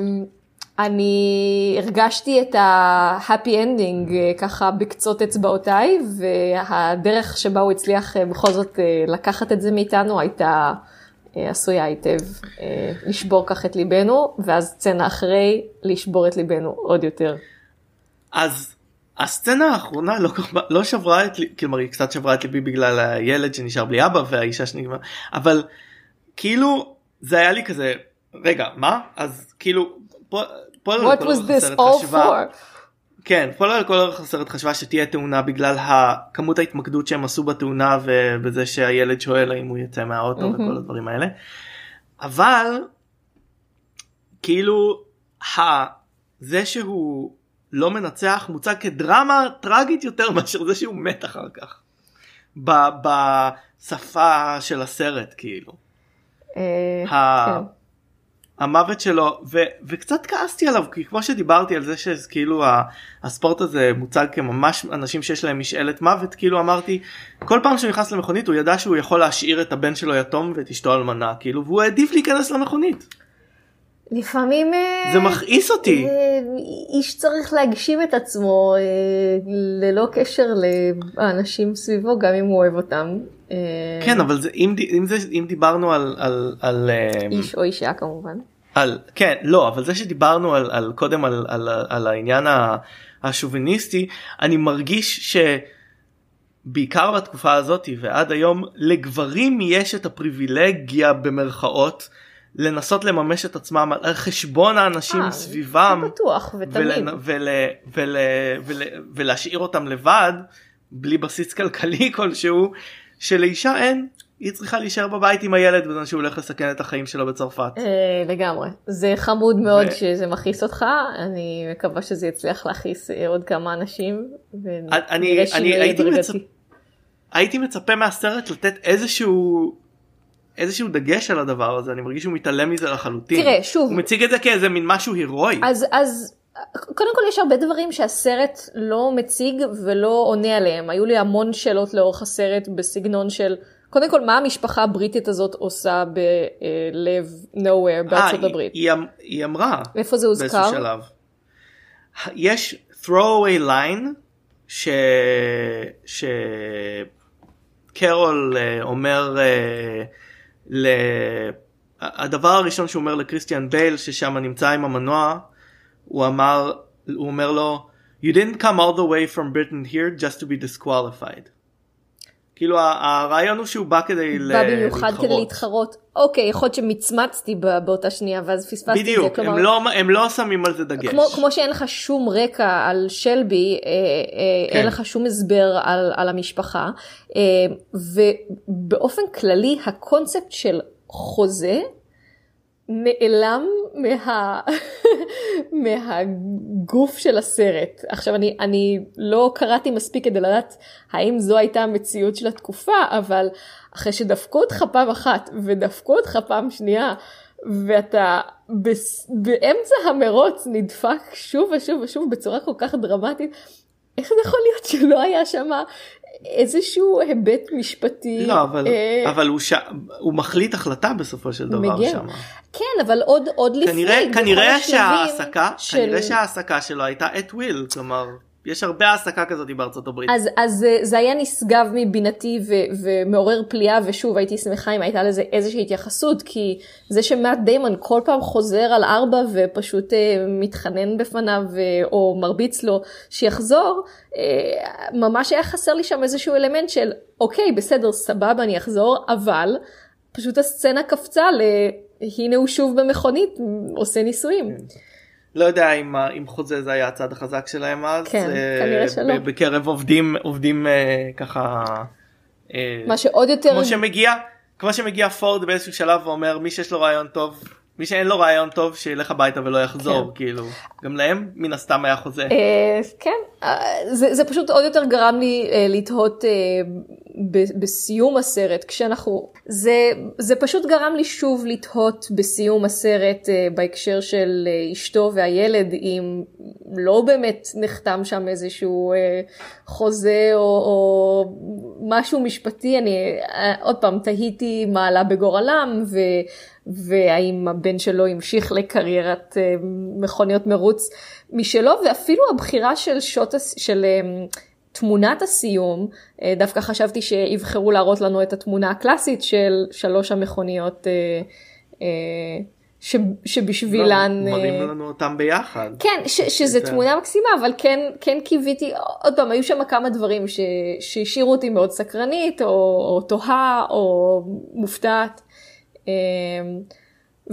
אני הרגשתי את ה-happy ending אה, ככה בקצות אצבעותיי והדרך שבה הוא הצליח אה, בכל זאת אה, לקחת את זה מאיתנו הייתה אה, עשויה היטב אה, לשבור כך את ליבנו ואז סצנה אחרי לשבור את ליבנו עוד יותר. אז הסצנה האחרונה לא, לא שברה את לי, כלומר היא קצת שברה את ליבי בגלל הילד שנשאר בלי אבא והאישה שנגמר, אבל כאילו זה היה לי כזה, רגע מה? אז כאילו, פה, פה What כל הסרט חשבה-? כן, פה כל אורך הסרט חשבה שתהיה תאונה בגלל הכמות ההתמקדות שהם עשו בתאונה ובזה שהילד שואל האם הוא יצא מהאוטו מהמם. וכל הדברים האלה. אבל כאילו ה... זה שהוא לא מנצח מוצג כדרמה טרגית יותר מאשר זה שהוא מת אחר כך. ב- בשפה של הסרט כאילו. אה, כן. המוות שלו ו, וקצת כעסתי עליו כי כמו שדיברתי על זה שכאילו הספורט הזה מוצג כממש אנשים שיש להם משאלת מוות כאילו אמרתי כל פעם שהוא נכנס למכונית הוא ידע שהוא יכול להשאיר את הבן שלו יתום ואת אשתו אלמנה כאילו והוא העדיף להיכנס למכונית. לפעמים אה, זה מכעיס אותי. אה, איש צריך להגשים את עצמו אה, ללא קשר לאנשים סביבו גם אם הוא אוהב אותם. כן אבל זה אם, אם, זה, אם דיברנו על, על, על איש או אישה כמובן. על כן לא אבל זה שדיברנו על, על קודם על, על, על העניין השוביניסטי אני מרגיש שבעיקר בתקופה הזאת ועד היום לגברים יש את הפריבילגיה במרכאות. לנסות לממש את עצמם על חשבון האנשים 아, אה, סביבם בטוח ותמיד ול, ול, ול, ולהשאיר אותם לבד בלי בסיס כלכלי כלשהו שלאישה אין היא צריכה להישאר בבית עם הילד בזמן שהוא הולך לסכן את החיים שלו בצרפת. אה, לגמרי זה חמוד מאוד. שזה מכעיס אותך אני מקווה שזה יצליח להכעיס אה, עוד כמה אנשים. אני. הייתי מצפה מהסרט לתת איזשהו איזשהו דגש על הדבר הזה אני מרגיש שהוא מתעלם מזה לחלוטין. תראה שוב. הוא מציג את זה כאיזה מין משהו הירואי. אז אז קודם כל יש הרבה דברים שהסרט לא מציג ולא עונה עליהם היו לי המון שאלות לאורך הסרט בסגנון של קודם כל מה המשפחה הבריטית הזאת עושה בלב nowhere בארצות 아, הברית. היא, היא, היא אמרה. איפה זה הוזכר? שלב. יש throwaway line ש... שקרול אה, אומר. ל... הדבר הראשון שהוא אומר לקריסטיאן בייל ששם נמצא עם המנוע הוא אמר הוא אומר לו you didn't come all the way from Britain here just to be disqualified. כאילו הרעיון הוא שהוא בא כדי בא במיוחד כדי להתחרות. אוקיי יכול להיות שמצמצתי באותה שנייה ואז פספסתי את זה. בדיוק הם, לא, הם לא שמים על זה דגש. כמו, כמו שאין לך שום רקע על שלבי אה, אה, כן. אין לך שום הסבר על, על המשפחה אה, ובאופן כללי הקונספט של חוזה נעלם מה... מהגוף של הסרט. עכשיו אני, אני לא קראתי מספיק כדי לדעת האם זו הייתה המציאות של התקופה, אבל אחרי שדפקו אותך פעם אחת ודפקו אותך פעם שנייה, ואתה בס... באמצע המרוץ נדפק שוב ושוב ושוב בצורה כל כך דרמטית, איך זה יכול להיות שלא היה שם איזשהו היבט משפטי. לא, אבל, אה, אבל הוא, ש... הוא מחליט החלטה בסופו של דבר. שם. כן, אבל עוד, עוד כנראה, לפני, כנראה שההעסקה, של... כנראה שההעסקה שלו הייתה at will, כלומר. יש הרבה העסקה כזאת בארצות הברית. אז, אז זה היה נשגב מבינתי ו, ומעורר פליאה ושוב הייתי שמחה אם הייתה לזה איזושהי התייחסות כי זה שמאט דיימון כל פעם חוזר על ארבע ופשוט אה, מתחנן בפניו אה, או מרביץ לו שיחזור אה, ממש היה חסר לי שם איזשהו אלמנט של אוקיי בסדר סבבה אני אחזור אבל פשוט הסצנה קפצה ל... הנה הוא שוב במכונית עושה ניסויים. כן. לא יודע אם, אם חוזה זה היה הצד החזק שלהם אז. כן, אה, כנראה שלא. בקרב עובדים עובדים אה, ככה. אה, מה שעוד יותר. כמו שמגיע כמו שמגיע פורד באיזשהו שלב ואומר מי שיש לו רעיון טוב מי שאין לו רעיון טוב שילך הביתה ולא יחזור כן. כאילו גם להם מן הסתם היה חוזה. אה, כן אה, זה, זה פשוט עוד יותר גרם לי אה, לתהות אה, בסיום הסרט כשאנחנו זה זה פשוט גרם לי שוב לתהות בסיום הסרט אה, בהקשר של אה, אשתו והילד אם לא באמת נחתם שם איזשהו אה, חוזה או, או משהו משפטי אני אה, עוד פעם תהיתי מה עלה בגורלם. ו... והאם הבן שלו המשיך לקריירת מכוניות מרוץ משלו, ואפילו הבחירה של שוט, של תמונת הסיום, אה, דווקא חשבתי שיבחרו להראות לנו את התמונה הקלאסית של שלוש המכוניות. ש, שבשבילן... לא, מראים לנו אותם ביחד. כן, ש, שזה תמונה מקסימה, אבל כן, כן קיוויתי, עוד פעם, היו שם כמה דברים ש, שהשאירו אותי מאוד סקרנית, או, או תוהה, או מופתעת.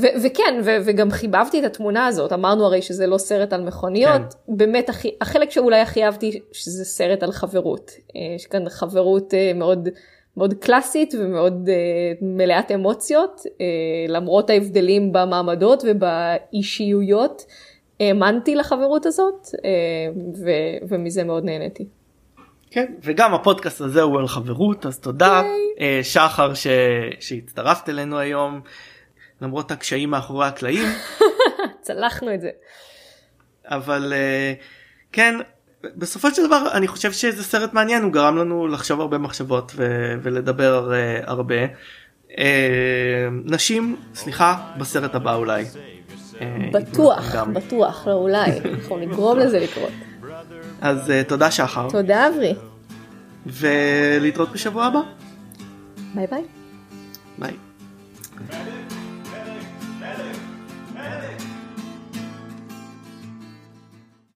ו- וכן, ו- וגם חיבבתי את התמונה הזאת, אמרנו הרי שזה לא סרט על מכוניות, כן. באמת הכי, החלק שאולי הכי אהבתי שזה סרט על חברות, אה, יש כאן חברות אה, מאוד, מאוד קלאסית ומאוד uh, מלאת אמוציות, למרות ההבדלים במעמדות ובאישיויות, האמנתי לחברות הזאת ו- ומזה מאוד נהניתי. כן וגם הפודקאסט הזה הוא על חברות אז תודה שחר ש... שהצטרפת אלינו היום. למרות הקשיים מאחורי הקלעים. צלחנו את זה. אבל אה, כן בסופו של דבר אני חושב שזה סרט מעניין הוא גרם לנו לחשוב הרבה מחשבות ו- ולדבר אה, הרבה. אה, נשים סליחה בסרט הבא אולי. בטוח. בטוח, לא אולי, אנחנו נגרום לזה לקרות. אז תודה שחר תודה אברי, ולהתראות בשבוע הבא. ביי ביי. ביי.